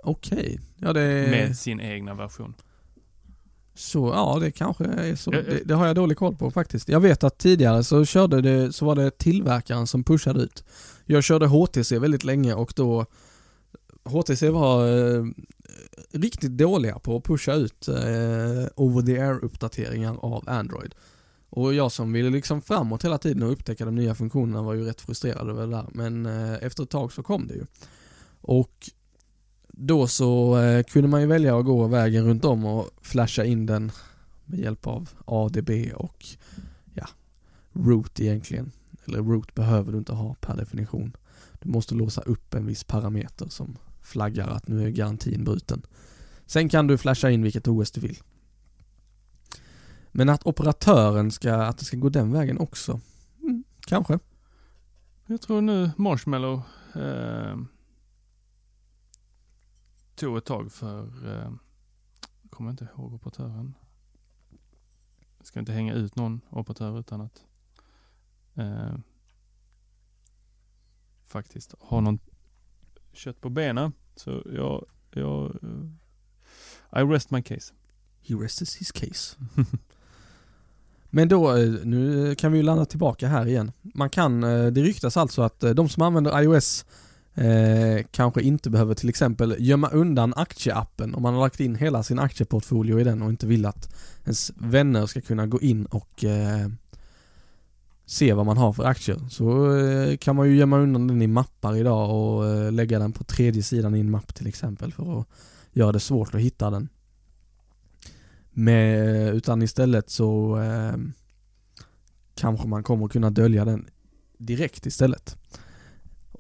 okej. Ja det Med sin egna version. Så ja, det kanske är så. Ja, ja. Det, det har jag dålig koll på faktiskt. Jag vet att tidigare så körde det, så var det tillverkaren som pushade ut. Jag körde HTC väldigt länge och då HTC var eh, riktigt dåliga på att pusha ut eh, over the air uppdateringar av Android. Och jag som ville liksom framåt hela tiden och upptäcka de nya funktionerna var ju rätt frustrerad över det där. Men eh, efter ett tag så kom det ju. Och då så eh, kunde man ju välja att gå vägen runt om och flasha in den med hjälp av ADB och ja, root egentligen. Eller root behöver du inte ha per definition. Du måste låsa upp en viss parameter som flaggar att nu är garantin bruten. Sen kan du flasha in vilket OS du vill. Men att operatören ska, att det ska gå den vägen också? Mm, kanske. Jag tror nu Marshmallow eh, tog ett tag för, eh, jag kommer inte ihåg operatören. Jag ska inte hänga ut någon operatör utan att eh, faktiskt ha någon kött på benen. Så jag, jag, eh, I rest my case. He rests his case. Men då, eh, nu kan vi ju landa tillbaka här igen. Man kan, eh, det ryktas alltså att de som använder iOS eh, kanske inte behöver till exempel gömma undan aktieappen om man har lagt in hela sin aktieportfolio i den och inte vill att ens vänner ska kunna gå in och eh, se vad man har för aktier. Så eh, kan man ju gömma undan den i mappar idag och eh, lägga den på tredje sidan i en mapp till exempel för att göra det svårt att hitta den. Med, utan istället så eh, kanske man kommer kunna dölja den direkt istället.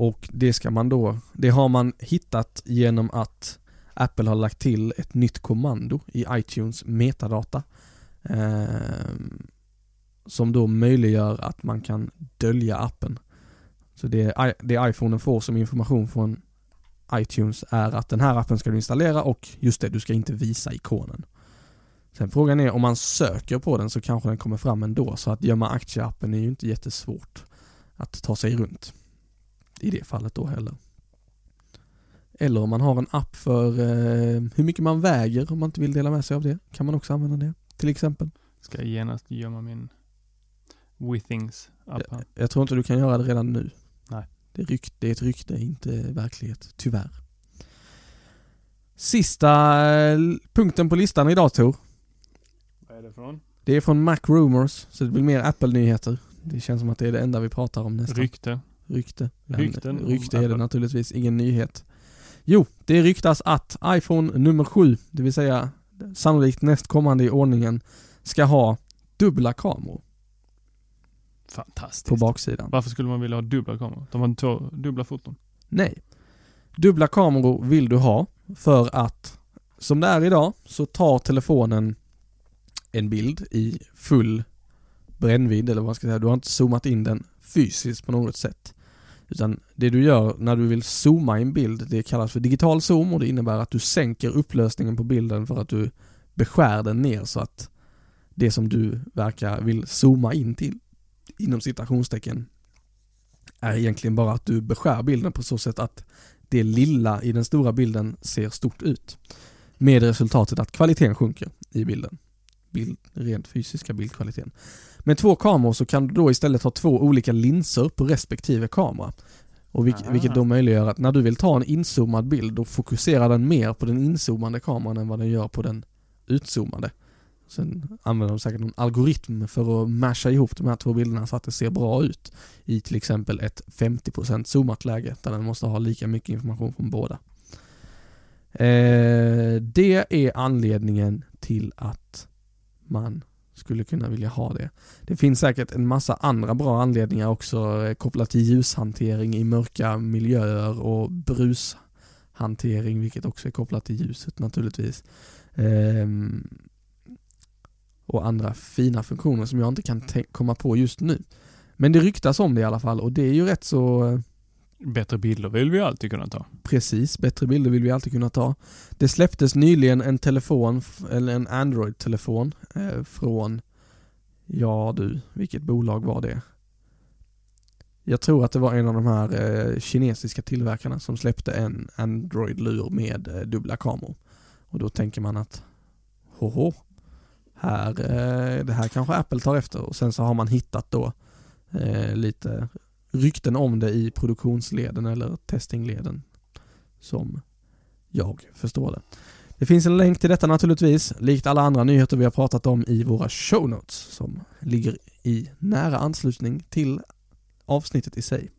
Och det ska man då, det har man hittat genom att Apple har lagt till ett nytt kommando i iTunes metadata. Eh, som då möjliggör att man kan dölja appen. Så det, det iPhonen får som information från iTunes är att den här appen ska du installera och just det, du ska inte visa ikonen. Sen frågan är om man söker på den så kanske den kommer fram ändå så att gömma aktieappen är ju inte jättesvårt att ta sig runt. I det fallet då heller. Eller om man har en app för eh, hur mycket man väger om man inte vill dela med sig av det. Kan man också använda det till exempel. Ska jag genast gömma min Withings app. Jag, jag tror inte du kan göra det redan nu. Nej. Det är, rykt, det är ett rykte, inte verklighet. Tyvärr. Sista eh, punkten på listan idag Tor. Vad är det från? Det är från Mac Rumors, så det blir mer Apple-nyheter. Det känns som att det är det enda vi pratar om nästan. Rykte. Rykte. Rykten rykte är det naturligtvis, ingen nyhet. Jo, det ryktas att iPhone nummer 7, det vill säga sannolikt nästkommande i ordningen, ska ha dubbla kameror Fantastiskt. på baksidan. Varför skulle man vilja ha dubbla kameror? De har två dubbla foton. Nej. Dubbla kameror vill du ha för att som det är idag så tar telefonen en bild i full brännvidd eller vad ska jag säga, du har inte zoomat in den fysiskt på något sätt. Utan det du gör när du vill zooma i en bild, det kallas för digital zoom och det innebär att du sänker upplösningen på bilden för att du beskär den ner så att det som du verkar vill zooma in till, inom citationstecken, är egentligen bara att du beskär bilden på så sätt att det lilla i den stora bilden ser stort ut. Med resultatet att kvaliteten sjunker i bilden. Bild, rent fysiska bildkvaliteten. Med två kameror så kan du då istället ha två olika linser på respektive kamera. Och vilk, Ah. vilket då möjliggör att när du vill ta en inzoomad bild då fokuserar den mer på den inzoomade kameran än vad den gör på den utzoomade. Sen använder de säkert någon algoritm för att masha ihop de här två bilderna så att det ser bra ut i till exempel ett 50% zoomat läge där den måste ha lika mycket information från båda. Eh, det är anledningen till att man skulle kunna vilja ha det. Det finns säkert en massa andra bra anledningar också eh, kopplat till ljushantering i mörka miljöer och brushantering vilket också är kopplat till ljuset naturligtvis. Ehm, och andra fina funktioner som jag inte kan komma på just nu. Men det ryktas om det i alla fall och det är ju rätt så eh, Bättre bilder vill vi alltid kunna ta. Precis, bättre bilder vill vi alltid kunna ta. Det släpptes nyligen en telefon, eller en Android-telefon eh, från, ja du, vilket bolag var det? Jag tror att det var en av de här eh, kinesiska tillverkarna som släppte en Android-lur med eh, dubbla kameror. Och då tänker man att, hoho, här, eh, det här kanske Apple tar efter och sen så har man hittat då eh, lite rykten om det i produktionsleden eller testingleden som jag förstår det. Det finns en länk till detta naturligtvis, likt alla andra nyheter vi har pratat om i våra show notes som ligger i nära anslutning till avsnittet i sig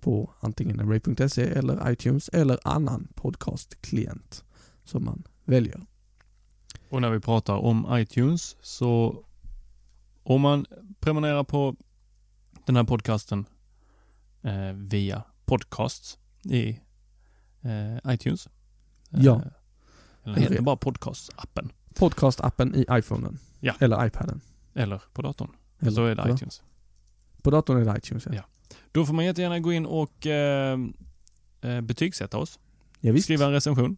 på antingen array.se eller iTunes eller annan podcastklient som man väljer. Och när vi pratar om iTunes så om man prenumererar på den här podcasten eh, via podcasts i eh, iTunes. Eh, Ja. Eller heter bara podcast-appen. Podcast-appen i iPhonen. Ja. Eller iPaden. Eller på datorn. Eller, så är det iTunes. På datorn är det iTunes ja. Ja. Då får man jättegärna gå in och eh, eh, betygsätta oss. ja visst. Skriva en recension.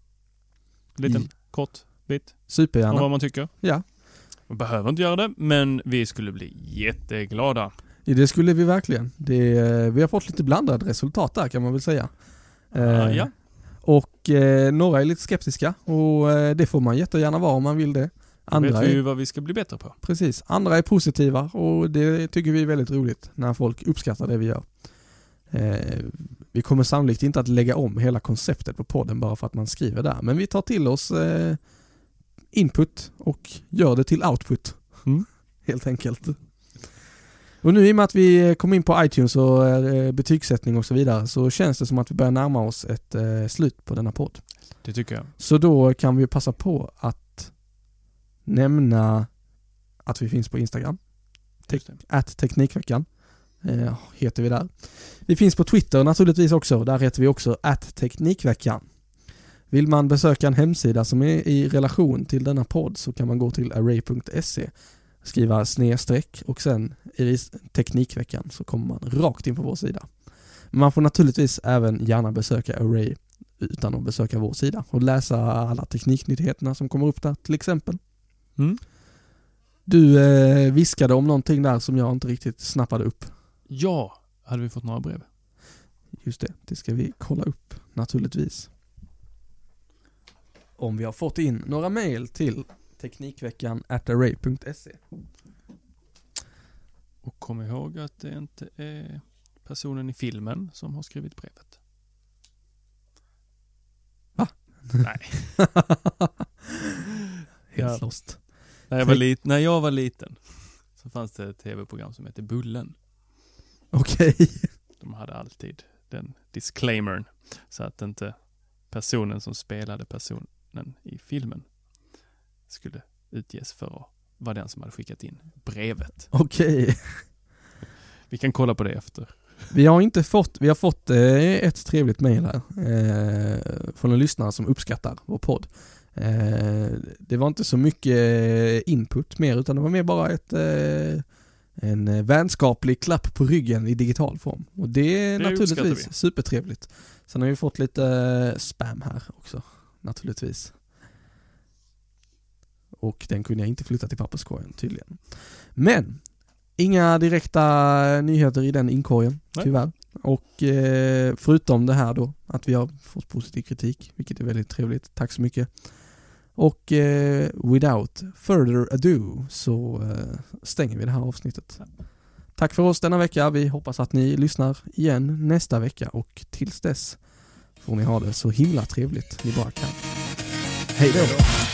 En liten I- kort bit om Supergärna. vad man tycker. Ja. Man behöver inte göra det, men vi skulle bli jätteglada. Ja, Det skulle vi verkligen. Det, eh, vi har fått lite blandade resultat där kan man väl säga. Eh, ja. Och eh, några är lite skeptiska och eh, det får man jättegärna vara om man vill det. Då Andra vet vi ju är, vad vi ska bli bättre på. precis, andra är positiva och det tycker vi är väldigt roligt när folk uppskattar det vi gör. Eh, vi kommer sannolikt inte att lägga om hela konceptet på podden bara för att man skriver där, men vi tar till oss eh, input och gör det till output. Mm. Helt enkelt. Och nu i och med att vi kom in på iTunes och eh, betygssättning och så vidare så känns det som att vi börjar närma oss ett eh, slut på denna podd. Det tycker jag. Så då kan vi passa på att nämna att vi finns på Instagram. Det. Att Teknikveckan eh, heter vi där. Vi finns på Twitter naturligtvis också. Där heter vi också att Teknikveckan. Vill man besöka en hemsida som är i relation till denna podd så kan man gå till array.se skriva snedstreck och sen i Teknikveckan så kommer man rakt in på vår sida. Man får naturligtvis även gärna besöka Array utan att besöka vår sida och läsa alla tekniknyheterna som kommer upp där till exempel. Mm. Du eh, viskade om någonting där som jag inte riktigt snappade upp. Ja, hade vi fått några brev? Just det, det ska vi kolla upp naturligtvis. Om vi har fått in några mejl till Teknikveckan at array.se. Och kom ihåg att det inte är personen i filmen som har skrivit brevet. Va? Nej. Helt Ja. lost. När jag, var lit- när jag var liten så fanns det ett tv-program som hette Bullen. Okej. De hade alltid den disclaimern så att inte personen som spelade personen i filmen skulle utges för att vara den som hade skickat in brevet. Okej. Vi kan kolla på det efter. Vi har inte fått, vi har fått eh, ett trevligt mejl här eh, från en lyssnare som uppskattar vår podd. Eh, det var inte så mycket input mer utan det var mer bara ett en vänskaplig klapp på ryggen i digital form. Och det är Det naturligtvis vi. supertrevligt. Sen har vi fått lite spam här också, naturligtvis. Och den kunde jag inte flytta till papperskorgen tydligen. Men, inga direkta nyheter i den inkorgen, Nej. tyvärr. Och eh, förutom det här då, att vi har fått positiv kritik, vilket är väldigt trevligt. Tack så mycket. Och eh, without further ado så eh, stänger vi det här avsnittet. Tack för oss denna vecka. Vi hoppas att ni lyssnar igen nästa vecka och tills dess får ni ha det så himla trevligt ni bara kan. Hej då!